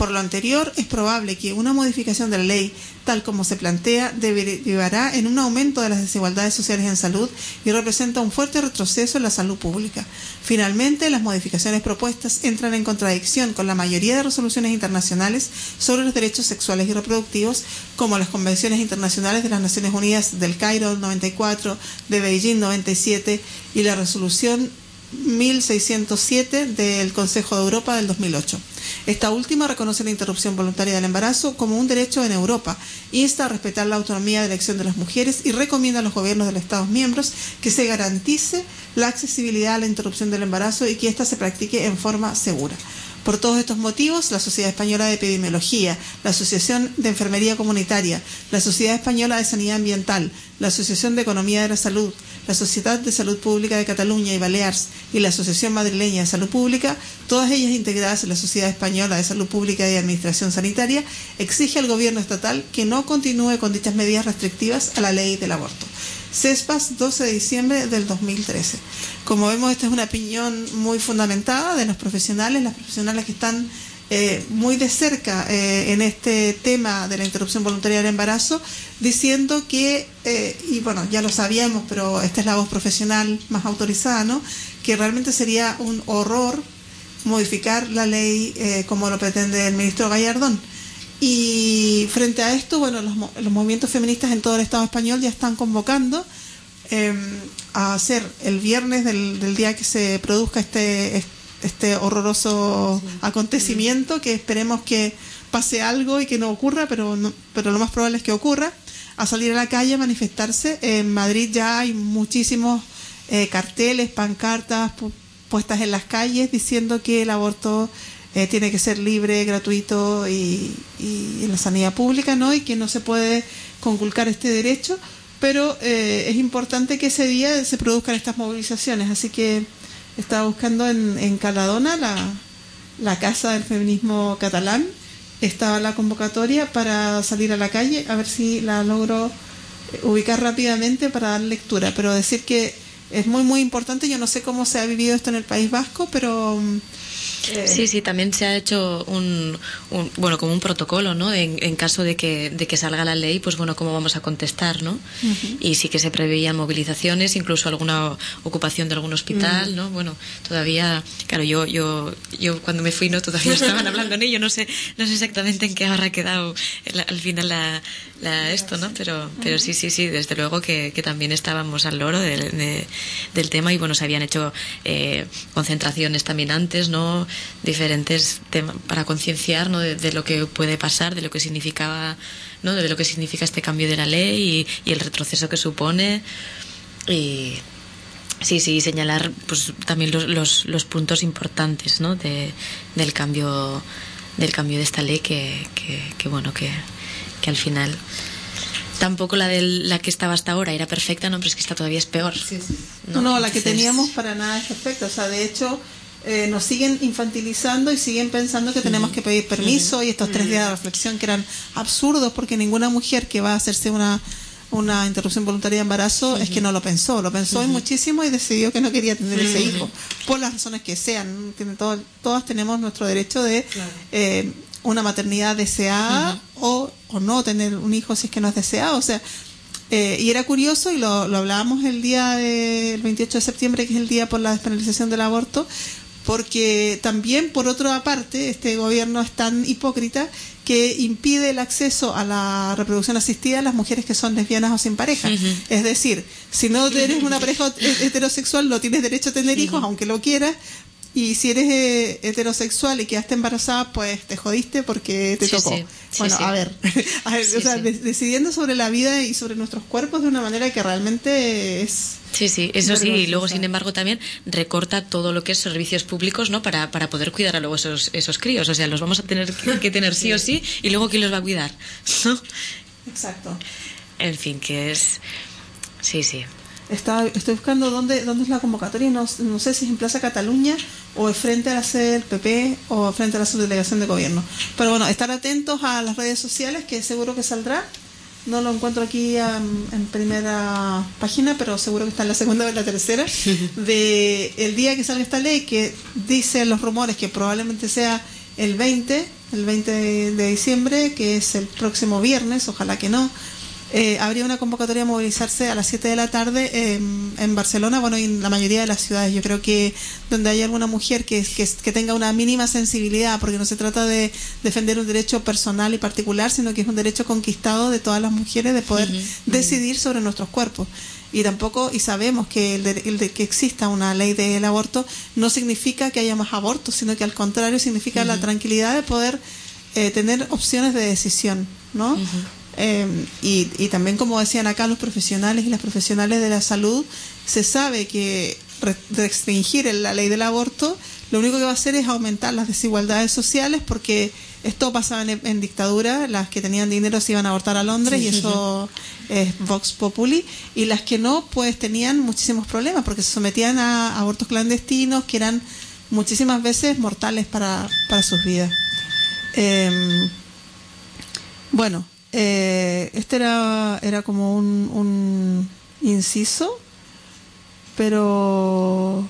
Por lo anterior, es probable que una modificación de la ley, tal como se plantea, derivará en un aumento de las desigualdades sociales en salud y representa un fuerte retroceso en la salud pública. Finalmente, las modificaciones propuestas entran en contradicción con la mayoría de resoluciones internacionales sobre los derechos sexuales y reproductivos, como las convenciones internacionales de las Naciones Unidas del Cairo 94, de Beijing 97 y la resolución 1607 del Consejo de Europa del 2008. Esta última reconoce la interrupción voluntaria del embarazo como un derecho en Europa, insta a respetar la autonomía de elección de las mujeres y recomienda a los gobiernos de los Estados miembros que se garantice la accesibilidad a la interrupción del embarazo y que ésta se practique en forma segura. Por todos estos motivos, la Sociedad Española de Epidemiología, la Asociación de Enfermería Comunitaria, la Sociedad Española de Sanidad Ambiental, la Asociación de Economía de la Salud, la Sociedad de Salud Pública de Cataluña y Baleares y la Asociación Madrileña de Salud Pública, todas ellas integradas en la Sociedad Española de Salud Pública y Administración Sanitaria, exige al gobierno estatal que no continúe con dichas medidas restrictivas a la ley del aborto. CESPAS, 12 de diciembre del 2013. Como vemos, esta es una opinión muy fundamentada de los profesionales, las profesionales que están eh, muy de cerca eh, en este tema de la interrupción voluntaria del embarazo, diciendo que, eh, y bueno, ya lo sabíamos, pero esta es la voz profesional más autorizada, ¿no? Que realmente sería un horror modificar la ley como lo pretende el ministro Gallardón. Y frente a esto, bueno, los, movimientos feministas en todo el Estado español ya están convocando eh, a hacer el viernes del, del, día que se produzca este, este horroroso acontecimiento, que esperemos que pase algo y que no ocurra, pero, no, pero lo más probable es que ocurra, a salir a la calle a manifestarse. En Madrid ya hay muchísimos eh, carteles, pancartas pu puestas en las calles diciendo que el aborto eh, tiene que ser libre, gratuito y, y, en la sanidad pública, ¿no? Y que no se puede conculcar este derecho, pero eh, es importante que ese día se produzcan estas movilizaciones. Así que estaba buscando en, en Caladona, la, la casa del feminismo catalán, estaba la convocatoria para salir a la calle, a ver si la logro ubicar rápidamente para dar lectura, pero decir que es muy muy importante, yo no sé cómo se ha vivido esto en el País Vasco, pero eh. Sí, sí, también se ha hecho un, un, bueno, como un protocolo, ¿no? En, en, caso de que, de que salga la ley, pues bueno, cómo vamos a contestar, ¿no? Uh -huh. Y sí que se preveían movilizaciones, incluso alguna ocupación de algún hospital, uh -huh. ¿no? Bueno, todavía, claro, yo, yo, yo cuando me fui, ¿no? Todavía <laughs> estaban hablando en ello, no sé, no sé exactamente en qué habrá quedado el, al final la, la, esto, ¿no? Pero, pero sí, sí, sí, desde luego que, que también estábamos al loro de, de, del tema y bueno, se habían hecho eh, concentraciones también antes, ¿no? diferentes para concienciar ¿no? de, de, lo que puede pasar, de lo que significaba, ¿no? de lo que significa este cambio de la ley y, y el retroceso que supone. Y sí, sí, señalar pues también los, los, los puntos importantes ¿no? de, del cambio del cambio de esta ley que, que, que bueno que, que al final tampoco la de la que estaba hasta ahora era perfecta, no, pero es que esta todavía es peor. Sí, sí. No, no, la que teníamos para nada es perfecta. O sea, de hecho, eh, nos siguen infantilizando y siguen pensando que tenemos que pedir permiso y estos tres días de reflexión que eran absurdos porque ninguna mujer que va a hacerse una una interrupción voluntaria de embarazo uh -huh. es que no lo pensó, lo pensó uh -huh. muchísimo y decidió que no quería tener uh -huh. ese hijo, por las razones que sean. Todo, todas tenemos nuestro derecho de claro. eh, una maternidad deseada o, o no tener un hijo si es que no es deseado. O sea, eh, y era curioso, y lo, lo hablábamos el día del 28 de septiembre, que es el día por la despenalización del aborto, porque también, por otra parte, este gobierno es tan hipócrita que impide el acceso a la reproducción asistida a las mujeres que son lesbianas o sin pareja. Uh -huh. Es decir, si no eres una pareja <laughs> heterosexual, no tienes derecho a tener hijos, uh -huh. aunque lo quieras, y si eres eh, heterosexual y quedaste embarazada, pues te jodiste porque te sí, tocó. Sí, bueno, sí, a ver, <laughs> a ver o sea, de decidiendo sobre la vida y sobre nuestros cuerpos de una manera que realmente es... Sí, sí, eso sí, y luego sin embargo también recorta todo lo que es servicios públicos, ¿no? Para, para poder cuidar a luego esos, esos críos, o sea, los vamos a tener que, que tener sí o sí, y luego ¿quién los va a cuidar? <laughs> ¿No? Exacto. En fin, que es Sí, sí. Está, estoy buscando dónde, dónde es la convocatoria, no, no sé si es en Plaza Cataluña o es frente a la sede del PP o frente a la subdelegación de gobierno. Pero bueno, estar atentos a las redes sociales que seguro que saldrá. No lo encuentro aquí um, en primera página, pero seguro que está en la segunda o en la tercera. <laughs> De el día que salga esta ley, que dice los rumores que probablemente sea el 20, el 20 de, de diciembre, que es el próximo viernes, ojalá que no. Eh, habría una convocatoria a movilizarse a las 7 de la tarde eh, en Barcelona, bueno, y en la mayoría de las ciudades. Yo creo que donde hay alguna mujer que, que, que, tenga una mínima sensibilidad, porque no se trata de defender un derecho personal y particular, sino que es un derecho conquistado de todas las mujeres de poder uh -huh. decidir sobre nuestros cuerpos. Y tampoco, y sabemos que el de, el de que exista una ley del aborto no significa que haya más abortos, sino que al contrario significa uh -huh. la tranquilidad de poder eh, tener opciones de decisión, ¿no? Uh -huh. Eh, y, y, también, como decían acá los profesionales y las profesionales de la salud, se sabe que restringir la ley del aborto lo único que va a hacer es aumentar las desigualdades sociales porque esto pasaba en, en dictadura, las que tenían dinero se iban a abortar a Londres sí, y eso sí. es Vox Populi, y las que no, pues tenían muchísimos problemas porque se sometían a abortos clandestinos que eran muchísimas veces mortales para, para sus vidas. Eh, bueno, eh, este era, era como un, un inciso, pero,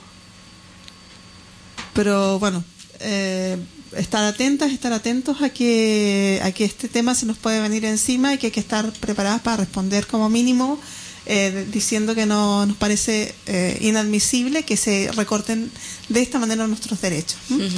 pero bueno, eh, estar atentas, estar atentos a que, a que este tema se nos puede venir encima y que hay que estar preparadas para responder como mínimo, eh, diciendo que no nos parece eh, inadmisible que se recorten de esta manera nuestros derechos. Uh -huh.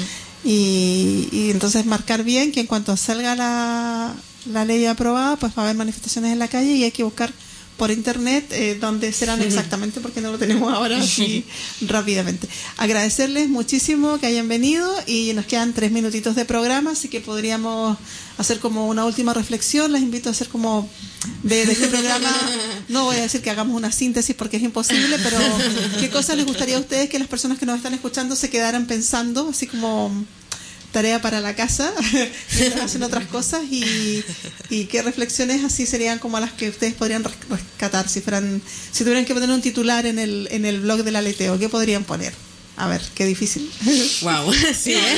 y, y entonces marcar bien que en cuanto salga la, la ley aprobada, pues va a haber manifestaciones en la calle y hay que buscar por internet eh, dónde serán exactamente porque no lo tenemos <laughs> ahora así rápidamente. Agradecerles muchísimo que hayan venido y nos quedan tres minutitos de programa, así que podríamos hacer como una última reflexión. Les invito a hacer como de, de este programa, no voy a decir que hagamos una síntesis porque es imposible, pero qué cosas les gustaría a ustedes que las personas que nos están escuchando se quedaran pensando, así como tarea para la casa <laughs> hacen otras cosas y, y qué reflexiones así serían como las que ustedes podrían rescatar si fueran si tuvieran que poner un titular en el en el blog del aleteo qué podrían poner a ver, qué difícil. <laughs> Wow, <laughs> sí, ¿eh?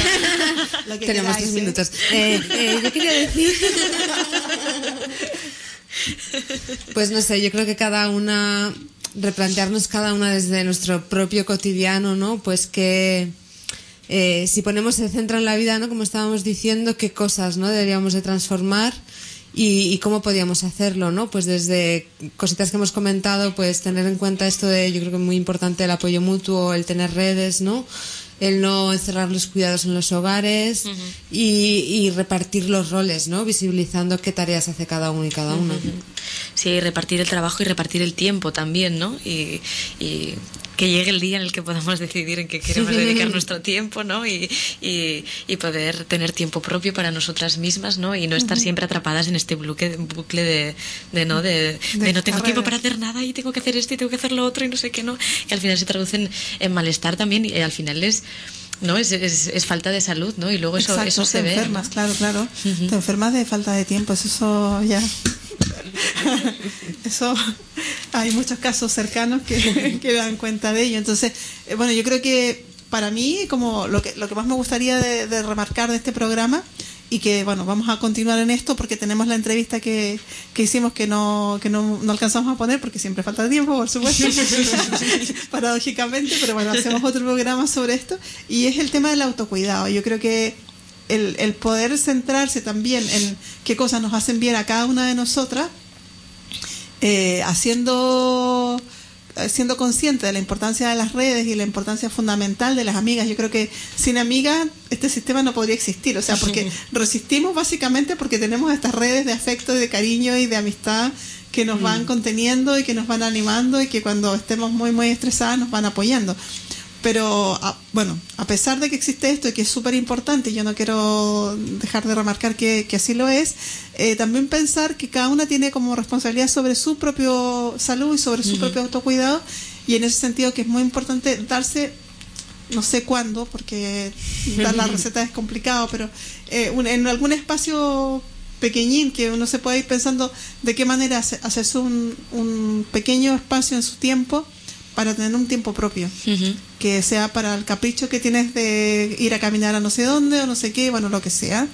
Lo que Tenemos tres minutos. Eh, eh, yo quería decir. pues no sé, yo creo que cada una, replantearnos cada una desde nuestro propio cotidiano, ¿no? Pues que eh, si ponemos el centro en la vida, ¿no? Como estábamos diciendo, qué cosas, ¿no? Deberíamos de transformar y, y, cómo podíamos hacerlo, ¿no? Pues desde cositas que hemos comentado, pues tener en cuenta esto de, yo creo que es muy importante el apoyo mutuo, el tener redes, ¿no? El no encerrar los cuidados en los hogares uh -huh. y, y, repartir los roles, ¿no? Visibilizando qué tareas hace cada uno y cada. Uh -huh. Sí, repartir el trabajo y repartir el tiempo también, ¿no? Y, y que llegue el día en el que podamos decidir en qué queremos dedicar nuestro tiempo, ¿no? Y, y, y, poder tener tiempo propio para nosotras mismas, ¿no? Y no estar siempre atrapadas en este bucle, bucle de, de, ¿no? De, de, de no tengo tiempo para hacer nada y tengo que hacer esto y tengo que hacer lo otro y no sé qué, ¿no? Que al final se traducen en malestar también y al final es no es, es, es, falta de salud no y luego eso Exacto, eso se te ve enfermas ¿no? claro claro. Uh -huh. te enfermas de falta de tiempo eso ya. <laughs> Eso hay muchos casos cercanos que, que dan cuenta de ello. Entonces eh, bueno yo creo que para mí como lo que lo que más me gustaría de, de remarcar de este programa y que bueno vamos a continuar en esto porque tenemos la entrevista que, que hicimos que no que no, no, alcanzamos a poner porque siempre falta tiempo por supuesto. <laughs> Paradójicamente pero bueno hacemos otro programa sobre esto. Y es el tema del autocuidado. Yo creo que el, el poder centrarse también en qué cosas nos hacen bien a cada una de nosotras eh, haciendo siendo consciente de la importancia de las redes y la importancia fundamental de las amigas. Yo creo que sin amigas este sistema no podría existir, o sea, porque resistimos básicamente porque tenemos estas redes de afecto y de cariño y de amistad que nos van conteniendo y que nos van animando y que cuando estemos muy, muy estresadas nos van apoyando. Pero a, bueno, a pesar de que existe esto y que es súper importante, yo no quiero dejar de remarcar que, que así lo es, eh, también pensar que cada una tiene como responsabilidad sobre su propio salud y sobre su uh -huh. propio autocuidado, y en ese sentido que es muy importante darse no sé cuándo, porque dar la <laughs> receta es complicado, pero eh, un, en algún espacio pequeñín que uno se puede ir pensando de qué manera hace- hacerse un, un pequeño espacio en su tiempo para tener un tiempo propio. Que sea para el capricho que tienes de ir a caminar a no sé dónde o no sé qué, bueno, lo que sea,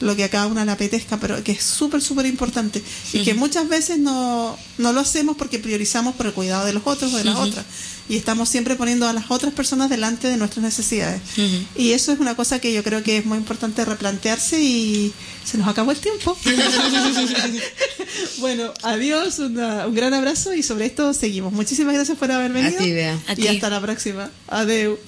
lo que a cada una le apetezca, pero que es súper, súper importante y que Ujú. muchas veces no, no lo hacemos porque priorizamos por el cuidado de los otros o de las Ujú. otras y estamos siempre poniendo a las otras personas delante de nuestras necesidades. Y eso es una cosa que yo creo que es muy importante replantearse y se nos acabó el tiempo. <laughs> bueno, adiós, una- un gran abrazo y sobre esto seguimos. Muchísimas gracias por haber venido. ti, Bea. A y ti. hasta la próxima. Adeu.